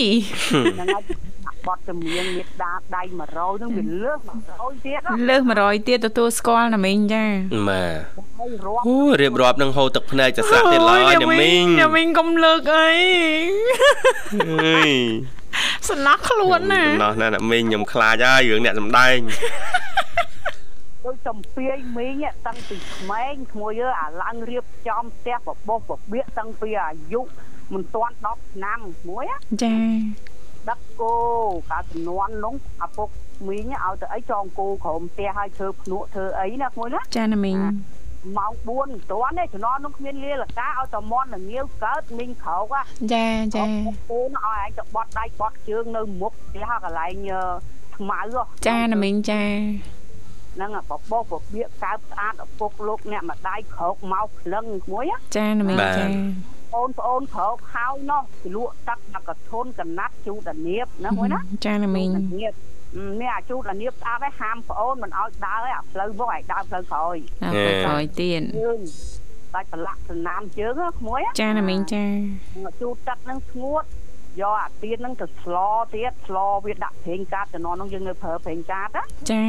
[SPEAKER 4] ហ្នឹងហើយ បត់ចម្រៀងមេដាដៃ100នឹងវាលើស100ទៀត
[SPEAKER 1] លើស100ទៀតទទួលស្គាល់ណាមីងចា
[SPEAKER 2] បាទអូរៀបរាប់នឹងហូរទឹកភ្នែកទៅស្រាក់ទៀតឡើយណាមីង
[SPEAKER 1] ណាមីងកុំលើកអីអើយសំណោះខ្លួនណា
[SPEAKER 2] សំណោះណាណាមីងខ្ញុំខ្លាចហើយរឿងអ្នកសំដែង
[SPEAKER 4] ដូចសំពីយមីងតាំងពីក្មេងក្មួយអាឡើងរៀបចំផ្ទះបបោសបបៀកតាំងពីអាយុមិនទាន់10ឆ្នាំមួយ
[SPEAKER 1] ចា
[SPEAKER 4] ដឹកគោកាលចំនួននោះឪពុកមីងឲ្យទៅអីចងគោក្រោមផ្ទះឲ្យធ្វើភ្នក់ធ្វើអីណាមួយណា
[SPEAKER 1] ចាណាមីង
[SPEAKER 4] ម៉ោង4មិនទាន់ទេជំនាន់នោះគ្មានលាលកាឲ្យតែមន់នឹងងាវកើតមីងក្រោក
[SPEAKER 1] ចាចា
[SPEAKER 4] គោនោះឲ្យឯងទៅបត់ដៃបត់ជើងនៅមុខផ្ទះកន្លែងខ្មៅ
[SPEAKER 1] ចាណាមីងចា
[SPEAKER 4] ហ្នឹងបបោសបបៀកកើបស្អាតឪពុកលោកអ្នកម្ដាយក្រោកមកក្លឹងមួយ
[SPEAKER 1] ចាណាមីងចា
[SPEAKER 4] បងប្អូនក្រោកហើយនោះលក់ទឹកមកកធនកណាត់ជូតអានៀបណាមួយណា
[SPEAKER 1] ចាណាមីង
[SPEAKER 4] មានអាជូតអានៀបស្អាតហើយហាមប្អូនមិនឲ្យដើរឲ្យអាផ្លូវមកឲ្យដើរផ្លូវក្រោយ
[SPEAKER 1] ផ្លូវក្រោយទៀត
[SPEAKER 4] ដាច់ប្រឡាក់សណាមជើងក្មួយ
[SPEAKER 1] ចាណាមីងចា
[SPEAKER 4] ជូតទឹកនឹងស្ងួតយកអាទៀនហ្នឹងទៅស្លទៀតស្លវាដាក់ប្រេងកាតជំនាន់ហ្នឹងយើងនៅប្រើប្រេងកាតណា
[SPEAKER 1] ចា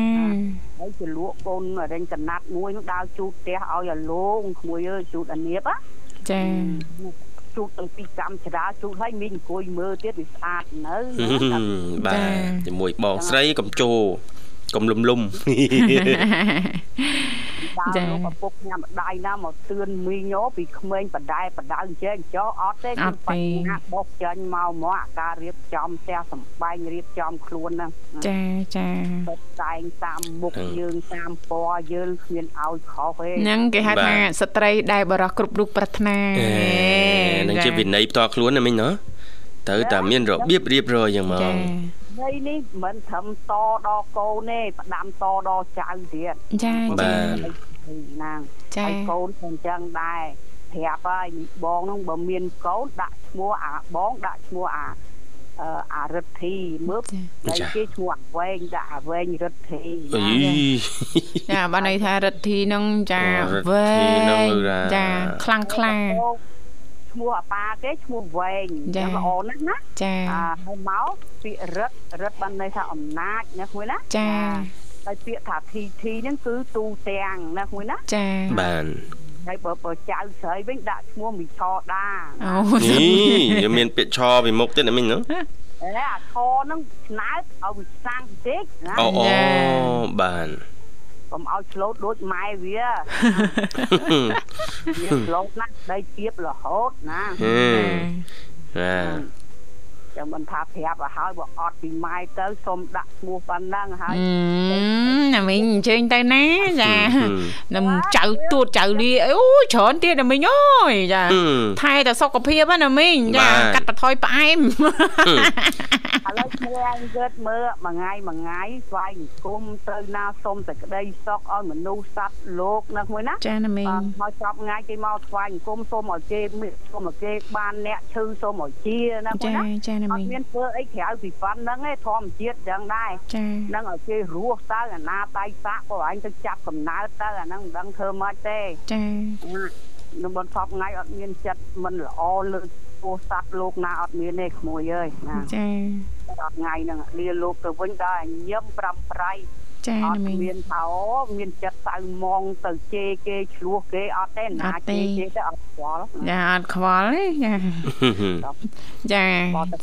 [SPEAKER 4] ហើយជាលក់កូនរែងកណាត់មួយហ្នឹងដើរជូតផ្ទះឲ្យអាលោងក្មួយអើយជូតអានៀបណា
[SPEAKER 1] ចា
[SPEAKER 4] ជូតទាំងពីកម្មចរាជូតឲ្យមីងអង្គុយមើលទៀតវាស្អាតនៅ
[SPEAKER 2] បាទជាមួយបងស្រីកំជោ កំលុំលុំ
[SPEAKER 4] ដដើរលោកឪពុកញ៉ាំម្ដាយណាមកទឿនមីងអូពីក្មេងបដែបដៅអញ្ចឹងចោអត់ទេគឺបញ្ហាបោះចាញ់មកមកអាការរៀបចំផ្ទះសំបែងរៀបចំខ្លួនហ្នឹង
[SPEAKER 1] ចាចា
[SPEAKER 4] បត់តែងតាមមុខយើងតាមពណ៌យើងគ្មានឲ្យខុសទេ
[SPEAKER 1] ហ្នឹងគេហៅថាស្ត្រីដែលបរោះគ្រប់រូបប្រាថ្នា
[SPEAKER 2] នឹងជាវិន័យផ្ទាល់ខ្លួនណាមិញណាត្រូវតែមានរបៀបរៀបរយយ៉ាងមក
[SPEAKER 1] ចា
[SPEAKER 4] នេះនេះមិនត្រឹមតដល់កូនទេផ្ដាំតដល់ចៅទៀត
[SPEAKER 1] ចា
[SPEAKER 2] បា
[SPEAKER 1] ចា
[SPEAKER 2] ទ
[SPEAKER 4] ណាង
[SPEAKER 1] ចា
[SPEAKER 4] ហើយកូនក៏អញ្ចឹងដែរប្រាប់ហើយបងហ្នឹងបើមានកូនដាក់ឈ្មោះអាបងដាក់ឈ្មោះអាអឺអារិទ្ធីមើលតែគេឈ្មោះអាវែងដាក់អាវែងរិទ្ធី
[SPEAKER 2] អី
[SPEAKER 1] ចាបានន័យថារិទ្ធីនឹងចា
[SPEAKER 2] រិទ្ធី
[SPEAKER 1] វែ
[SPEAKER 2] នឹង
[SPEAKER 1] ង
[SPEAKER 2] រា
[SPEAKER 1] ចាខ្លាំងខ្លា
[SPEAKER 4] ឈ្មោះអាប៉ាគេឈ្មោះវែង
[SPEAKER 1] ចា
[SPEAKER 4] ល្អណាស់ណា
[SPEAKER 1] ចា
[SPEAKER 4] អាហើយមកពាក្យរិទ្ធរិទ្ធបានន័យថាអំណាចណាមួយណា
[SPEAKER 1] ចា
[SPEAKER 4] ហើយពាក្យថាធីធីហ្នឹងគឺទូទាំងណាមួយណា
[SPEAKER 1] ចា
[SPEAKER 2] បាន
[SPEAKER 4] ហើយបើបើចៅស្រីវិញដាក់ឈ្មោះមីឆដា
[SPEAKER 1] អូ
[SPEAKER 2] នេះមានពាក្យឆពីមុខទៀតណាមិញណា
[SPEAKER 4] អេអាឆហ្នឹងឆ្នើតឲ្យវាសាំងបន្តិចណា
[SPEAKER 2] អូអូបាន
[SPEAKER 4] កុំឲ្យឆ្លូតដូចម៉ែវាវាឆ្លូតណាស់ដីទៀបរហូតណា
[SPEAKER 2] ហឹមណា
[SPEAKER 4] ចាំមិនថាប្រាប់ឲ្យហើយបើអត់ពីម៉ែទៅសុំដាក់ឈ្មោះប៉ុណ្ណឹងហើយ
[SPEAKER 1] អឺណាមីងអញ្ជើញទៅណាចានឹងចៅទួតចៅលីអូយច្រើនទៀតណាមីងអើយចា
[SPEAKER 2] ហឹម
[SPEAKER 1] ថែតែសុខភាពណាមីងចា
[SPEAKER 2] បាទ
[SPEAKER 1] កាត់បន្ថយផ្អែម
[SPEAKER 4] ឥឡូវឈ្មោះឯងកើតមើលមួយថ្ងៃមួយថ្ងៃស្វែងគុំទៅណាសុំតែក្តីសុខឲ្យមនុស្សសត្វលោកណាមួយណា
[SPEAKER 1] ចាណាមីង
[SPEAKER 4] អឺហើយស្រាប់ថ្ងៃគេមកស្វែងគុំសូមឲ្យគេមានសូមឲ្យគេបានអ្នកឈឺសូមឲ្យជាណាមួយ
[SPEAKER 1] ចា
[SPEAKER 4] ណា
[SPEAKER 1] ចាណា
[SPEAKER 4] អ
[SPEAKER 1] មី
[SPEAKER 4] ត់
[SPEAKER 1] ង
[SPEAKER 4] មានធ្វើអីក្រៅពីប៉ុណ្្នឹងទេធម្មជាតិចឹងដែរ
[SPEAKER 1] ចា
[SPEAKER 4] នឹងឲ្យគេរស់ទៅអាណាតៃសាក់បើឯងទៅចាប់កំណើតទៅអាហ្នឹងមិនដឹងធ្វើម៉េចទេ
[SPEAKER 1] ចា
[SPEAKER 4] នឹងបន្ទប់ថ្ងៃអត់មានចិត្តមិនល្អលើពោះសัตว์លោកណាអត់មានទេក្មួយអើយណា
[SPEAKER 1] ចា
[SPEAKER 4] ដល់ថ្ងៃហ្នឹងលាលោកទៅវិញដល់ញឹមប្រាំប្រៃ
[SPEAKER 1] ចា
[SPEAKER 4] អ
[SPEAKER 1] ណា
[SPEAKER 4] ត់
[SPEAKER 1] មីង
[SPEAKER 4] មានថាអូមានចិត្តសៅមងទៅជេរគេឆ្លោះគេអត់ទេណា
[SPEAKER 1] អត់ទេ
[SPEAKER 4] ជេរគេទៅអត់ស្គាល់
[SPEAKER 1] ចាអត់ខ្វល់ទេចាចា
[SPEAKER 4] បើទៅ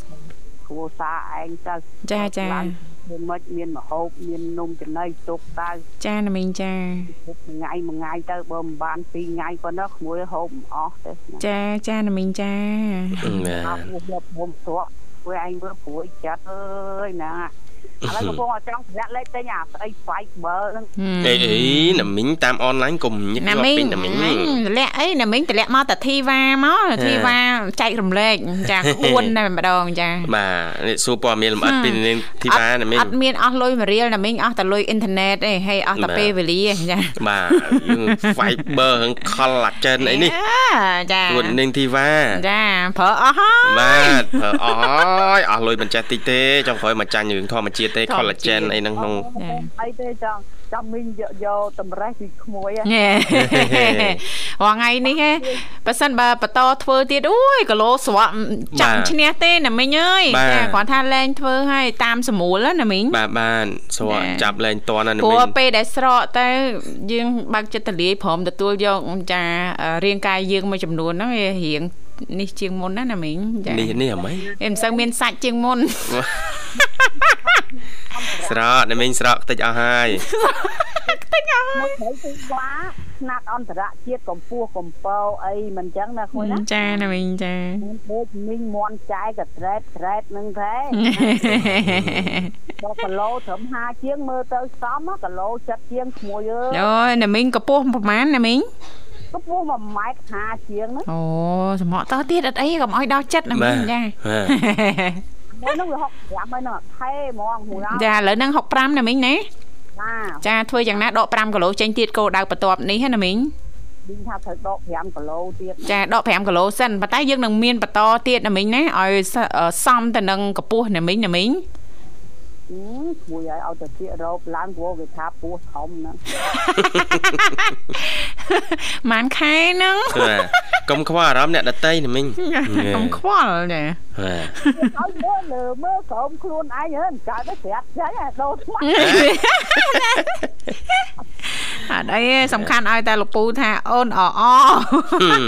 [SPEAKER 4] គ្រួសារឯងទៅ
[SPEAKER 1] ចាចា
[SPEAKER 4] ឡើងធ្វើម៉េចមានមហូបមាននំចំណីទុកទៅ
[SPEAKER 1] ចាណាមីងចា
[SPEAKER 4] ហូបមួយថ្ងៃមួយថ្ងៃទៅបើមិនបានពីរថ្ងៃប៉ុណ្ណោះក្មួយហូបមិនអស់ទេណា
[SPEAKER 1] ចាចាណាមីងចា
[SPEAKER 2] បា
[SPEAKER 4] អ
[SPEAKER 2] ន
[SPEAKER 4] ត់មកមកព្រោះស្រួលឯងមើលព្រួយចិត្តអើយណា ឥឡូវកំពុងតែចង់ប្រាក់លេខទិញអាស្អី Fiber ហ្នឹង
[SPEAKER 2] អីអីណាមិញតាមអនឡាញកុំញឹក
[SPEAKER 1] ណា
[SPEAKER 2] ជាប់
[SPEAKER 1] មីង
[SPEAKER 2] ពេញណាមិញ
[SPEAKER 1] តម្លាក់អីណាមីងតម្លាក់មកតាធីវ៉ាមកធីវ៉ាចែករំលែកចាក្បួនតែម្ដងចា
[SPEAKER 2] បាទនេះសួរព័ត៌មានលម្អិតពីនាងធីវ៉ាណាមិញ
[SPEAKER 1] អត់មានអស់លុយមួយរៀលណាមីងអស់តែលុយអ៊ីនធឺណិតទេហើយអស់តែ
[SPEAKER 2] បាទ
[SPEAKER 1] ពេលវេលាចា
[SPEAKER 2] បាទយើង Fiber ហ្នឹង collagen អីនេះ
[SPEAKER 1] ចា
[SPEAKER 2] ពួកនាងធីវ៉ា
[SPEAKER 1] ចាប្រើអស់ហើយ
[SPEAKER 2] បាទប្រើអស់ហើយអស់លុយមិនចេះតិចទេចុងក្រោយមកចាញ់រឿងធម្មជាតិទេ collagen អីហ្នឹងក្នុង
[SPEAKER 4] អីទេចង់ចាំមីងយកយកតម្រេះពីក្មួយហ៎
[SPEAKER 1] ញ៉េរាល់ថ្ងៃនេះហ៎ប៉ះសិនបើបន្តធ្វើទៀតអូយគីឡូស្រក់ចាំឈ្នះទេណាមីងអើយចាគ្រាន់ថាលែងធ្វើឲ្យតាមស្រួលណាមីង
[SPEAKER 2] បាទបានស្រក
[SPEAKER 1] ចា
[SPEAKER 2] ចាប់លែងតន់ណា
[SPEAKER 1] ព្រោះ
[SPEAKER 2] មិញ
[SPEAKER 1] ពេលដែលស្រកទៅយើងបើកចិត្តទលាយព្រមទទួលយកចារាងកាយយើងមួយចំនួនហ្នឹងវារៀងនេះជាងមុនណាណាមីងចា
[SPEAKER 2] នេះនេះអ្ហ្មង
[SPEAKER 1] វាមិនសូវមានសាច់ជាងមុន
[SPEAKER 2] ស្រកណាមិញស្រកតិចអស់ហើយ
[SPEAKER 4] មកត្រូវទីវ៉ាស្នាត់អន្តរជាតិកម្ពស់កម្ពើអីមិនចឹងណាក្មួយណា
[SPEAKER 1] ចាណាមីងចា
[SPEAKER 4] មានដូចមីងមន់ចាយក៏ត្រេតត្រេតនឹងទេដល់គីឡូត្រឹម5ជាងមើលទៅសមគីឡូ7ជាងក្មួយអើយ
[SPEAKER 1] អូយណាមីងកម្ពស់ប្រហែលណាមីង
[SPEAKER 4] ក៏ពោះ1ម៉ែត្រ50ជាងហ្នឹង
[SPEAKER 1] អូសម្រក់តទៀតអត់អីកុំឲ្យដល់ចិត្តណាមីងចា
[SPEAKER 2] បាទ
[SPEAKER 4] មួយហ្នឹងវា65ហើយហ្នឹងថេហ្មងមួយដល់
[SPEAKER 1] ចាឥឡូវហ្នឹង65ណាមីងណា
[SPEAKER 4] ណា
[SPEAKER 1] ចាធ្វើយ៉ាងណាដក5គីឡូចេញទៀតគោដៅបន្ទាប់នេះណាមីង
[SPEAKER 4] មីងថាត្រូវដក5គីឡូទៀត
[SPEAKER 1] ចាដក5គីឡូសិនប៉ុន្តែយើងនឹងមានបន្តទៀតណាមីងណាឲ្យសមទៅនឹងកម្ពស់ណាមីងណាមីង
[SPEAKER 4] អឺ មួយឲ្យឲ្យទៅជារោបឡើងព្រោះវាថាពោះធំហ្នឹង
[SPEAKER 1] ម៉ានខែហ្នឹង
[SPEAKER 2] បាទកុំខ្វល់អារម្មណ៍អ្នកដតីណាមិញ
[SPEAKER 1] កុំខ្វល់ចា
[SPEAKER 2] បាទ
[SPEAKER 4] ឲ្យមើលលើមើលក្រុមខ្លួនឯងហ្នឹងកើតទៅស្រាប់ចេញអាដូរថ្ម
[SPEAKER 1] អត់អីទេសំខាន់ឲ្យតែលោកពូថាអូនអអ
[SPEAKER 2] ហឹម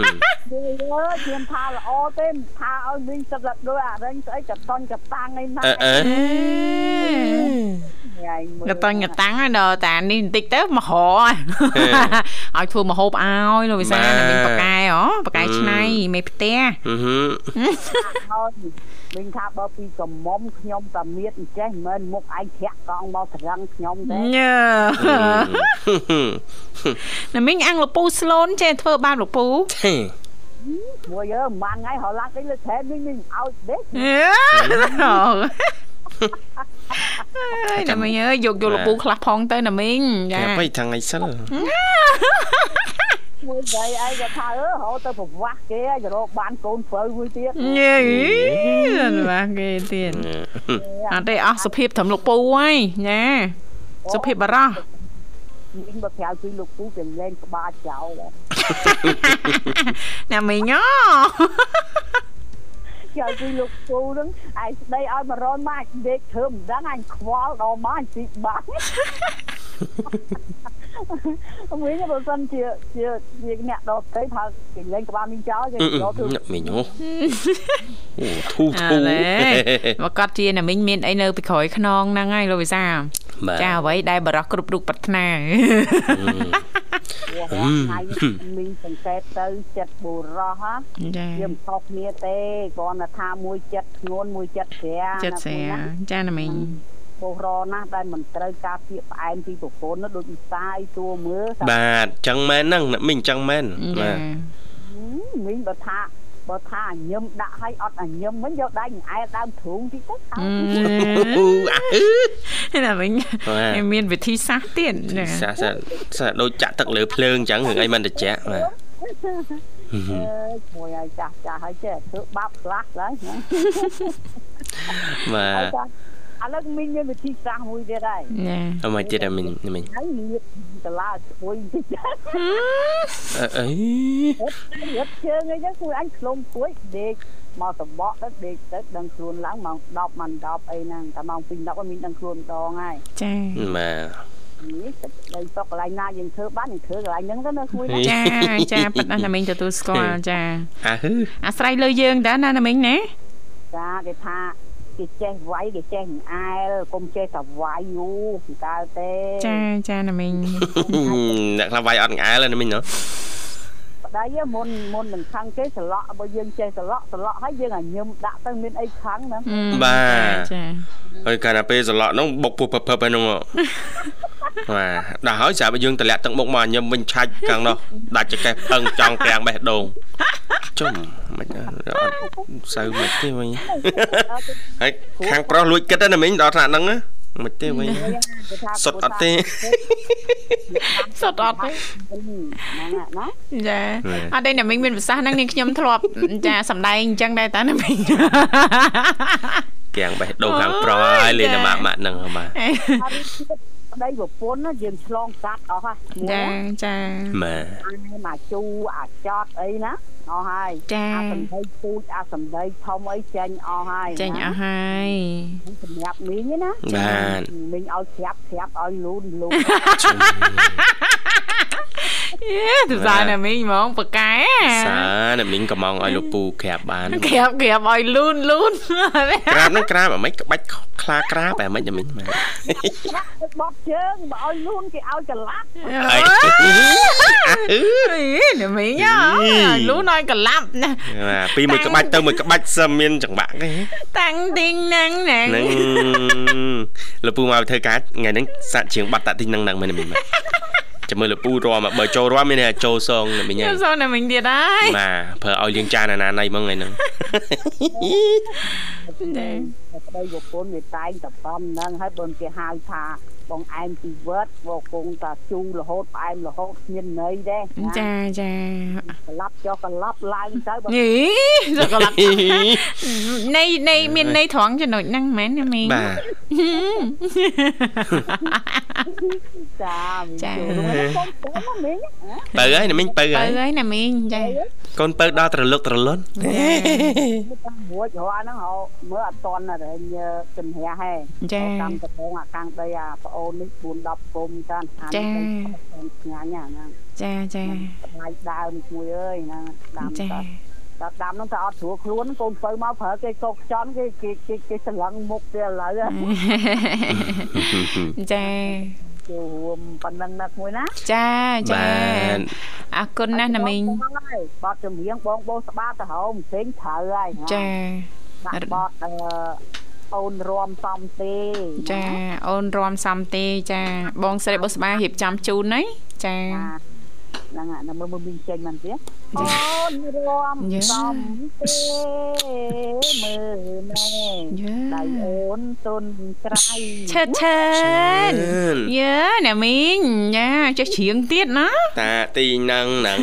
[SPEAKER 4] និយាយអើយខ្ញុំថាល្អទេមិនថាឲ្យមីងទឹកដូចអារែងស្អីកតន់កតាំងអីណា
[SPEAKER 2] អឺអឺ
[SPEAKER 4] ថ្ងៃមើល
[SPEAKER 1] កតាំងកតាំងហើយដល់តានេះបន្តិចទៅមករឲ្យធ្វើមហូបឲ្យលោកវិសាលតែមានប៉កែហ៎ប៉កែឆ្នៃមេផ្ទះ
[SPEAKER 2] ហឹម
[SPEAKER 4] ហើយ វិញថាបើពីកំមុំខ្ញុំតែមៀតអញ្ចេះមិនមែនមុខឯងធាក់កង់មកត្រឹងខ្ញុំទេ
[SPEAKER 1] ញើណាមីងអាំងលពូស្លូនចេះធ្វើបានលពូ
[SPEAKER 2] ហេ
[SPEAKER 4] មួយយើមិនបានថ្ងៃរហឡាក់អីលើខែនេះនេះឲ្យដេក
[SPEAKER 1] អើយណាមីងអើយយកយកលពូខ្លះផងទៅណាមីងចា
[SPEAKER 2] តែបីថ្ងៃសិល
[SPEAKER 4] មួយស្រីឯងក៏ថាអឺរហូតទៅប្រវាស់គេឲ្យរកបានកូនព្រើមួយទៀត
[SPEAKER 1] ញ៉េបាទគេទៀតអត់ទេអស់សុភាពត្រឹមលោកពូហើយណាសុភាពបារោះ
[SPEAKER 4] មីងបើក្រៅពីលោកពូគេលេងក្បាលចោល
[SPEAKER 1] ណាមីងអូ
[SPEAKER 4] ក្រៅពីលោកពូហ្នឹងឯងស្ដីឲ្យមករនមកដេកធ្វើមិនដឹងអញខ្វល់ដល់មកអញទីបាក់ មីងបើសិនជាជាជាអ្នកដតទៅថាគេលេងក្បាលមីងចោលគេដតធ្វើ
[SPEAKER 2] មីងអូអូធូ
[SPEAKER 1] អ
[SPEAKER 2] ធូើ
[SPEAKER 1] មកគាត់ជាណាមីងមានអីនៅពីក្រោយខ្នងហ្នឹងហើយលោកវិសា
[SPEAKER 2] បាទ
[SPEAKER 1] ចាអ្វីដែលបរោះគ្រប់រូបប្រាថ្នា
[SPEAKER 4] ព្រោះថ្ងៃមីងសង្កេតទៅចិត្តបុរសហ៎
[SPEAKER 1] ចា
[SPEAKER 4] វាមិនខុសគ្នាទេគ្រាន់តែថាមួយចិត្តធ្ងន់មួយចិត្តស្រា
[SPEAKER 1] ចិត្តស្រាចាណាមីង
[SPEAKER 4] បុរសណាស់ដែលមិនត្រូវការពាក្យផ្អែមពីប្រពន្ធនោះដូចវិសាយតួមើលថា
[SPEAKER 2] បាទចឹងមែនហ្នឹងមីងចឹងមែន
[SPEAKER 1] ចា
[SPEAKER 2] បាទ
[SPEAKER 4] មីងបើថាបើថាអញឹមដាក់ឲ្យអត់អញឹមវិញយកដៃអែលដើមទ្រូងតិចទៅថា
[SPEAKER 1] អឺ
[SPEAKER 2] អូអឺ
[SPEAKER 1] ណាមីង
[SPEAKER 2] បាទ
[SPEAKER 1] មានវិធីសាស្ត្រទៀតចា
[SPEAKER 2] សាសាសាដូចចាក់ទឹកលើភ្លើងចឹងរឿងអីមិនត្រជាក់បាទ
[SPEAKER 4] អើយមួយឲ្យចាស់ចាស់ឲ្យចេះធ្វើបាបខ្លះឡើយណា
[SPEAKER 2] បាទ
[SPEAKER 4] ហើយចា ឥឡូវមីងមានវិធីសាស្ត្រមួយទៀតហើយ
[SPEAKER 1] ចា
[SPEAKER 2] អមទៀតមីងមីង
[SPEAKER 4] ហើយលៀបកន្លាស្រួយតិចទៅ
[SPEAKER 2] អឺអី
[SPEAKER 4] រត់ជើងអីចឹងគួរអញខ្លុំគួយដេកមកសបកទៅដេកទៅដឹងខ្លួនឡើងម៉ោង10ម៉ោង10អីហ្នឹងតែម៉ោង2 10មានដឹងខ្លួនម្ដងហើយ
[SPEAKER 1] ចា
[SPEAKER 2] បាទ
[SPEAKER 4] នេះទឹកដីសុកកន្លែងណាយើងធ្វើបានយើងធ្វើកន្លែងហ្នឹងទៅនៅគួយណា
[SPEAKER 1] ចាចាប៉ិតណាស់ណាមីងទទួលស្គាល់ចា
[SPEAKER 2] អាហឺ
[SPEAKER 1] អាស្រ័យលើយើងដែរណាណាមីងណា
[SPEAKER 4] ចាគេថា គេចេះវាយគេចេះអែលកុំចេះតែវាយយូរមិនកើតទេ
[SPEAKER 1] ចាចាណាមីង
[SPEAKER 2] អ្នកខ្លះវាយអត់ងែលណាមីងណ៎
[SPEAKER 4] ប្តីមុនមុននឹងខឹងគេសឡក់បើយើងចេះសឡក់សឡក់ហើយយើងអាញឹមដាក់ទៅមានអីខឹងណា
[SPEAKER 1] ចា
[SPEAKER 2] ហើយកាលណាពេលសឡក់ហ្នឹងបុកពុះភពភពហ្នឹងបាទដល់ហើយស្រាប់តែយើងតម្លាក់ទឹកមុខមកញឹមវិញឆាច់ខាងនោះដាច់ចកេះផឹងចង់ប្រាំងបេះដូងជុំមិនអត់សូវមិនទេវិញហើយខាងប្រុសលួចគិតណាមីងដល់ថ្នាក់ហ្នឹង មិនទេវិញសុតអត់ទេ
[SPEAKER 1] សុតអត់ទេ
[SPEAKER 4] ហ្នឹងណា
[SPEAKER 1] ចាអត់ទេណាមីងមានប្រសាសន៍ហ្នឹងនាងខ្ញុំធ្លាប់ចាសំដែងអញ្ចឹងដែរតាណាមីង
[SPEAKER 2] គាំងបេះដូងខាងប្រុសហើយលេងតែម៉ាក់ម៉ាក់ហ្នឹងបាទ
[SPEAKER 4] ហើយទៀត ប្តីប្រពន្ធណាយើងឆ្លងកាត់អស់ហើយ
[SPEAKER 1] ចាចា
[SPEAKER 2] បាទ
[SPEAKER 4] អាមកជូអាចតអីណាអស់ហើយ
[SPEAKER 1] ចា
[SPEAKER 4] អាសំដីពូជអាសំដីធំអីចេញអស់ហើយ
[SPEAKER 1] ចេញអស់ហើយ
[SPEAKER 4] សម្រាប់មីងណា
[SPEAKER 2] បាទ
[SPEAKER 4] មីងឲ្យស្រាប់ស្រាប់ឲ្យលូនលូន
[SPEAKER 1] យេ ទៅសារណាមីងហ្មងប៉កែ
[SPEAKER 2] សាណាមីងកំងឲ្យលោកពូក្រាបបាន
[SPEAKER 1] ក្រាបក្រាបឲ្យលូនលូន
[SPEAKER 2] ក្រាបហ្នឹងក្រាបអាម៉េចក្បាច់ខ្លាក្រាបអាម៉េចអាមីងបាទ
[SPEAKER 4] ទឹកបត់ជើងបើឲ្យលូនគេឲ្យកន្លាប់
[SPEAKER 2] អី
[SPEAKER 1] អីណាមីងឲ្យលូនឲ្យកលាប់ណា
[SPEAKER 2] បាទពីមួយក្បាច់ទៅមួយក្បាច់សឹមមានចង្វាក់ទេ
[SPEAKER 1] តាំងទីងហ្នឹងណា
[SPEAKER 2] ហ្នឹងលោកពូមកធ្វើការថ្ងៃហ្នឹងសាក់ជាងបាត់តាក់ទីហ្នឹងហ្នឹងមែនទេមីងបាទ ចាំមើលលោកពូរមបើចូលរមមានតែចូលសងមីង
[SPEAKER 1] យើ
[SPEAKER 2] ហ្នឹង
[SPEAKER 1] សូនណាមីងទៀតហើយ
[SPEAKER 2] បាទប្រើឲ្យលៀងចានអាណាណៃហ្មងថ្ងៃហ្នឹង
[SPEAKER 1] ចា
[SPEAKER 4] ប្តីប្រពន្ធវាតែងតែបំហ្នឹងហើយបើគេហៅថាបងអែមពីវត្តបងគង់តាជូររហូតផ្អែមរហូតគ្មានន័យទេ
[SPEAKER 1] ចាចា
[SPEAKER 4] ក្លាប់ចុះក្លាប់ឡើងទៅបើ
[SPEAKER 1] យីសកលាប់នៃនៃមាននៃត្រង់ចំណុចហ្នឹងមែនណាមីង
[SPEAKER 2] បាទ
[SPEAKER 4] ចាមី
[SPEAKER 1] ចា
[SPEAKER 4] ចូលរួមកូនកូនមីង
[SPEAKER 2] បើហើយណាមីងបើ
[SPEAKER 1] បើ
[SPEAKER 2] ហើយ
[SPEAKER 1] ហើយណាមីងចា
[SPEAKER 2] កូនបើដល់ត្រលឹកត្រលន់
[SPEAKER 4] តាមរួចរហហ្នឹងហៅមើលអត់តន់រែងជំរះហែ
[SPEAKER 1] ចា
[SPEAKER 4] តាមដំបងអាខាងដីអាប្អូននេះ4 10គុំចានអា
[SPEAKER 1] ចា
[SPEAKER 4] នេះឆ្ងាញ់អាហ្នឹង
[SPEAKER 1] ចាចា
[SPEAKER 4] ផ្នែកដើមមួយអើយហ្នឹងដាំ
[SPEAKER 1] ចា
[SPEAKER 4] ទៅដល់ដាំហ្នឹងតែអត់ស្រួលខ្លួនកូនបើមកប្រើគេកុកចន់គេគេគេគេសង្លឹងមុខទៀតឥឡូវហ៎
[SPEAKER 1] ចា
[SPEAKER 4] ចូលរួមប៉ុណ្ណឹងណាមួយណា
[SPEAKER 1] ចាចា
[SPEAKER 2] បាទ
[SPEAKER 1] អរគុណណាស់ណាមីង
[SPEAKER 4] បងហើយបត់ចម្រៀងបងបោស្បាទៅហៅផ្សេងត្រូវហើយណា
[SPEAKER 1] ចា
[SPEAKER 4] ដាក់បត់អឺអូនរំសំទេ
[SPEAKER 1] ចាអូនរំសំទេចាបងស្រីបុស្បារៀបចំជូនណាចា
[SPEAKER 4] ហ្នឹងហើយនៅមើលមើលមីងចេញមិនទៀត
[SPEAKER 1] ចា
[SPEAKER 4] អូនរំ
[SPEAKER 1] យ៉ា
[SPEAKER 4] សំទេមើលណែ
[SPEAKER 1] យ៉ា
[SPEAKER 4] ដៃអូនទុនក្រៃ
[SPEAKER 1] ឆើតឆើតយើណាមីងចាចេះច្រៀងទៀតណា
[SPEAKER 2] តាទីនឹងនឹង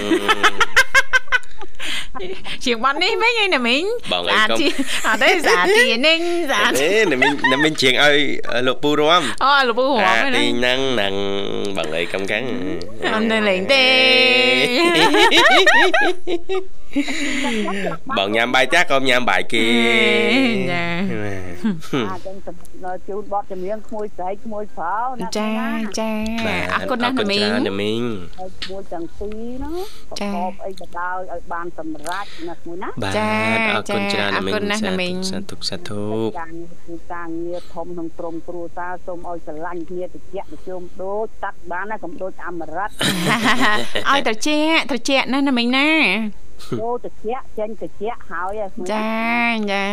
[SPEAKER 1] ច្រៀងបាត់នេះវិញឯណាមីង
[SPEAKER 2] បងអី
[SPEAKER 1] សា
[SPEAKER 2] កុំ
[SPEAKER 1] ទីអត់ទេសាទីនេះសា
[SPEAKER 2] ទេណាមីងណាមីងជាងឲ្យលោកពូរំ
[SPEAKER 1] អូលោកពូហ
[SPEAKER 2] តា
[SPEAKER 1] ម
[SPEAKER 2] ទី
[SPEAKER 1] ណា
[SPEAKER 2] នឹងនឹងបងអីកំកាំង
[SPEAKER 1] អត់នៅលេងទេ
[SPEAKER 2] បងញ៉ាំបាយចាស់ក៏ញ៉ាំបាយគេ
[SPEAKER 1] ចា
[SPEAKER 4] អាចឹងសម្រាប់ជូនបត់ចម្រៀងក្មួយស្រីក្មួយប្រុសណា
[SPEAKER 1] ចាចា
[SPEAKER 2] បាទ
[SPEAKER 1] អរគុណណាស់ណាមីង
[SPEAKER 2] ច្រើនណាមីង
[SPEAKER 4] ហើយក្មួយទាំងពីរហ្នឹងប្រ
[SPEAKER 1] ចា
[SPEAKER 4] កបអីក៏ដោយឲ្យបានសម្រេចណាក្មួយណា
[SPEAKER 2] បាទ
[SPEAKER 1] ចា
[SPEAKER 2] អរគុណ
[SPEAKER 1] ចា
[SPEAKER 2] ច្រើនណាមី
[SPEAKER 1] អរគុណណាស់
[SPEAKER 2] ង
[SPEAKER 1] ណាមីង
[SPEAKER 2] សាធុសាធុ
[SPEAKER 4] ការងារគឺការងារធំក្នុងក្រុមគ្រួសារសូមឲ្យស្រឡាញ់គ្នាតិចប្រជុំដូចតាត់បានណាកុំដូចអមរិត
[SPEAKER 1] ឲ្យត្រជាក់ត្រជាក់ណាស់ណាមីងណា
[SPEAKER 4] ចូលតិចចេញតិចហើយហ្នឹង
[SPEAKER 1] ចាចា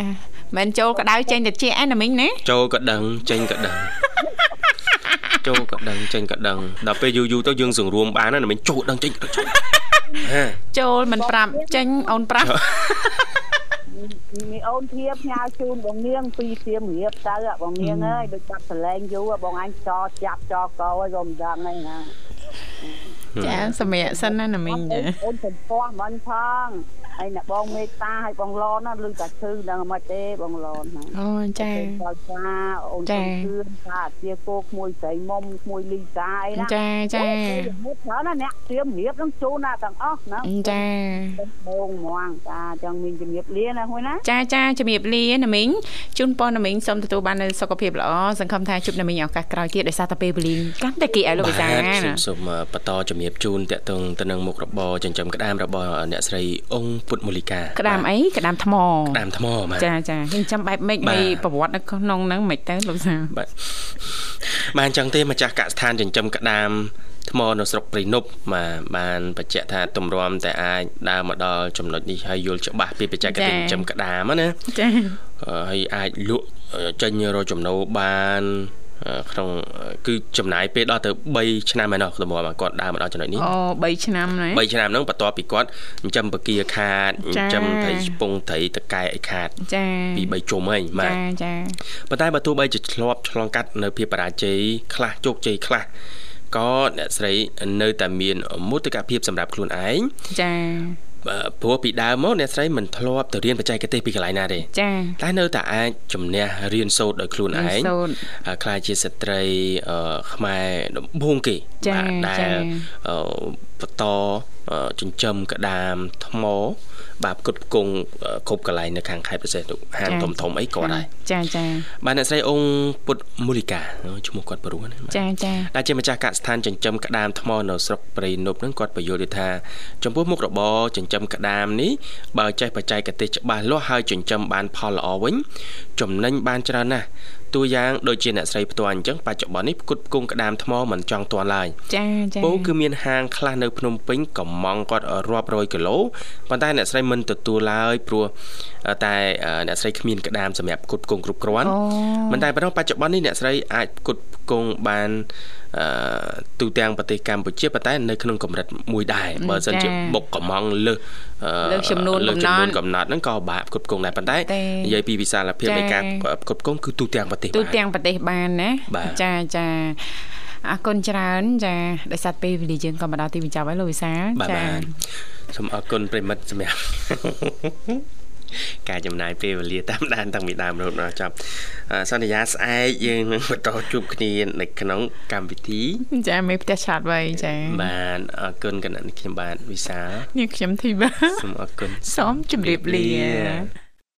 [SPEAKER 1] មិនចូលក្តៅចេញត្រជាក់ឯណាមីងណា
[SPEAKER 2] ចូលក៏ដឹងចេញក៏ដឹងចូលក៏ដឹងចេញក៏ដឹងដល់ពេលយូរយូរទៅយើងសង្រួមបានណាមីងចូលដឹងចេញក៏ដឹងចូលហា
[SPEAKER 1] ចូលមិនប្រាប់ចេញអូនប្រាប់
[SPEAKER 4] មីអូនធៀបផ្ញើជូនបងនាងពីសៀមរាបទៅបងនាងអើយដូចបាត់សលែងយូរបងអញចោចាប់ចោកោហើយក៏មិនដឹងហើយណា
[SPEAKER 1] ចាសម្រាប់សិនណាណាមីងចា
[SPEAKER 4] អូនសំពោះមិនផង ហើយអ្នកបងមេតាហើយបងឡនណាលឺតែឈឺដឹងមិនទេបងឡនហ្នឹង
[SPEAKER 1] អូចា
[SPEAKER 4] ចូលចាអូន
[SPEAKER 1] ចា
[SPEAKER 4] ទៅជឿនថាជាគោក្មួយស្រីមុំក្មួយលីសាអីណា
[SPEAKER 1] ចាចា
[SPEAKER 4] ហូបច្រើនណាអ្នកត្រៀមរៀបនឹងជូនណាទាំងអស់ណា
[SPEAKER 1] ចា
[SPEAKER 4] បងហ្មងចាចឹងមានជំរាបលាណាហ្នឹងណា
[SPEAKER 1] ចាចាជំរាបលាណាមីងជូនពរណាមីងសូមទទួលបាននូវសុខភាពល្អសង្ឃឹមថាជួបណាមីងឱកាសក្រោយទៀតដោយសារតែពេលវេលាកាន់តែគីឲ្យលោកវិសា
[SPEAKER 2] បាទ
[SPEAKER 1] ណា
[SPEAKER 2] សូមសូមបន្តជំរាបជូនតកតងទៅនឹងមុខរបរចិញ្ចឹមក្តាមរបស់អ្នកស្រីអង្គពុទ្ធមូលីកា
[SPEAKER 1] ក្តាមអីក្តាមថ្ម
[SPEAKER 2] ក្តាមថ្មបាទ
[SPEAKER 1] ចាចាខ្ញុំចាំបែបម៉េច
[SPEAKER 2] បាទ
[SPEAKER 1] នៃប្រវត្តិនៅក្នុងហ្នឹងមិនទៅលោកវិសា
[SPEAKER 2] បាទបានអញ្ចឹងទេម្ចាស់កសិដ្ឋានចិញ្ចឹមក្តាមថ្មនៅស្រុកព្រៃនប់បាទបានបញ្ជាក់ថាទម្រាំតែអាចដើរមកដល់ចំណុចនេះហើយយល់ច្បាស់ពីបច្ចេកទេសចិញ្ចឹមក្តាមណា
[SPEAKER 1] ចា
[SPEAKER 2] អឺហើយអាចលក់ចេញរកចំណូលបានអឺ ក្នុងគឺចំណាយពេលដល់ទៅ3ឆ្នាំហើយណោះទម្រាំគាត់ដើរមកដល់ចំណុចនេះ
[SPEAKER 1] អូ3ឆ្នាំណា
[SPEAKER 2] 3ឆ្នាំហ្នឹងបន្ទាប់ពីគាត់ចិញ្ចឹមបកាខាត
[SPEAKER 1] ចា
[SPEAKER 2] ចិញ្ចឹមត្រីឆ្ពងត្រីតកែអីខាត
[SPEAKER 1] ចា
[SPEAKER 2] ពី3ជុំហើយបាទ
[SPEAKER 1] ចាចា
[SPEAKER 2] ប៉ុន្តែបើទោះបីជាឆ្លប់ឆ្លងកាត់នៅភាពបរាជ័យខ្លះជោគជ័យខ្លះក៏អ្នកស្រីនៅតែមានមោទកភាពសម្រាប់ខ្លួនឯង
[SPEAKER 1] ចា
[SPEAKER 2] បើ ព្រោះពីដើមមកអ្នកស្រីមិនធ្លាប់ទៅរៀនបច្ចេកទេសពីកន្លែងណាទេ
[SPEAKER 1] ចា
[SPEAKER 2] តែនៅតែអាចជំនះរៀនសូត្រដោយខ្លួនឯង
[SPEAKER 1] សូត្រ
[SPEAKER 2] ហើយក្លាយជាស្ត្រីអឺខ្មែរដំបូងគេ
[SPEAKER 1] ចា
[SPEAKER 2] ដែល
[SPEAKER 1] ចា
[SPEAKER 2] អឺបន្តអឺចិញ្ចឹមក្តាមថ្ម បាទផ្គត់ផ្គង់អឺគ្រប់កន្លែងនៅខាងខេត្តពិសេសនោះហាងធំធំៗអីក៏ដែរ
[SPEAKER 1] ចាចា
[SPEAKER 2] បាទអ្នកស្រីអង្គពុទ្ធមូលីកាឈ្មោះគាត់ព្រោះណាបាទ
[SPEAKER 1] ចាចា
[SPEAKER 2] ដែលជាម្ចាស់កសិដ្ឋានចិញ្ចឹមក្តាមថ្មនៅស្រុកព្រៃនប់ហ្នឹងគាត់បញ្យល់ថាចំពោះមុខរបរចិញ្ចឹមក្តាមនេះបើចេះបច្ចេកទេសច្បាស់លាស់ហើយចិញ្ចឹមបានផលល្អវិញចំណេញបានច្រើនណាស់ តួយ៉ាងដូចជាអ្នកស្រីផ្ទាល់អញ្ចឹងបច្ចុប្បន្ននេះផ្គត់ផ្គង់ក្តាមថ្មមិនចង់ទាន់ឡើយ
[SPEAKER 1] ចាចា
[SPEAKER 2] ពោលគឺមានហាងខ្លះនៅភ្នំពេញកំងគាត់រាប់រយគីឡូប៉ុន្តែអ្នកស្រីមិនទទួលឡើយព្រោះតែអ្នកស្រីគ្មានក្តាមសម្រាប់ផ្គត់ផ្គង់គ្រប់គ្រាន់
[SPEAKER 1] អូ
[SPEAKER 2] មិនតែប៉ុណ្ណោះបច្ចុប្បន្ននេះអ្នកស្រីអាចផ្គត់ផ្គង់បានអឺ ទូទាំងប្រទេសកម្ពុជាប៉ុន្តែនៅក្នុងកម្រិតមួយដែរបើសិនជាបុកកំងលើសអឺ
[SPEAKER 1] លើសចំនួន
[SPEAKER 2] លើសចំនួន
[SPEAKER 1] កំណត់
[SPEAKER 2] កំណត់ហ្នឹងក៏បាក់ផ្គត់ផ្គង់ដែរប៉ុន្តែ
[SPEAKER 1] ទេ
[SPEAKER 2] និយាយពីវិសាលភាព
[SPEAKER 1] ចា៎
[SPEAKER 2] នៃការផ្គត់ផ្គង់គឺទូទាំងប្រទេស
[SPEAKER 1] ទូ
[SPEAKER 2] បាន
[SPEAKER 1] ទាំងប្រទេសបានណា
[SPEAKER 2] បាទ
[SPEAKER 1] ចាចាអរគុណច្រើនចាដោយសារពេលវេលាយើងក៏មកដល់ទីបញ្ចប់ហើយលោកវិសាល
[SPEAKER 2] បាទ
[SPEAKER 1] ចា
[SPEAKER 2] បាទសូមអរគុណប្រិមិត្តសម្រាប់ ការចំណាយពេលវេលាតាមដានតាំងពីដើមរហូតដល់ចប់អឺសន្យាស្អែកយើងនឹងបន្តជួបគ្នានៅក្នុងកម្មវិធី
[SPEAKER 1] ចាមេផ្ទះឆាតវៃចា
[SPEAKER 2] បាទអរគុណគណៈនេះខ្ញុំបាទវិសាល
[SPEAKER 1] នេះខ្ញុំធីបា
[SPEAKER 2] សូមអរគុណ
[SPEAKER 1] សូមជម្រាបលា
[SPEAKER 2] ជម្រាបលា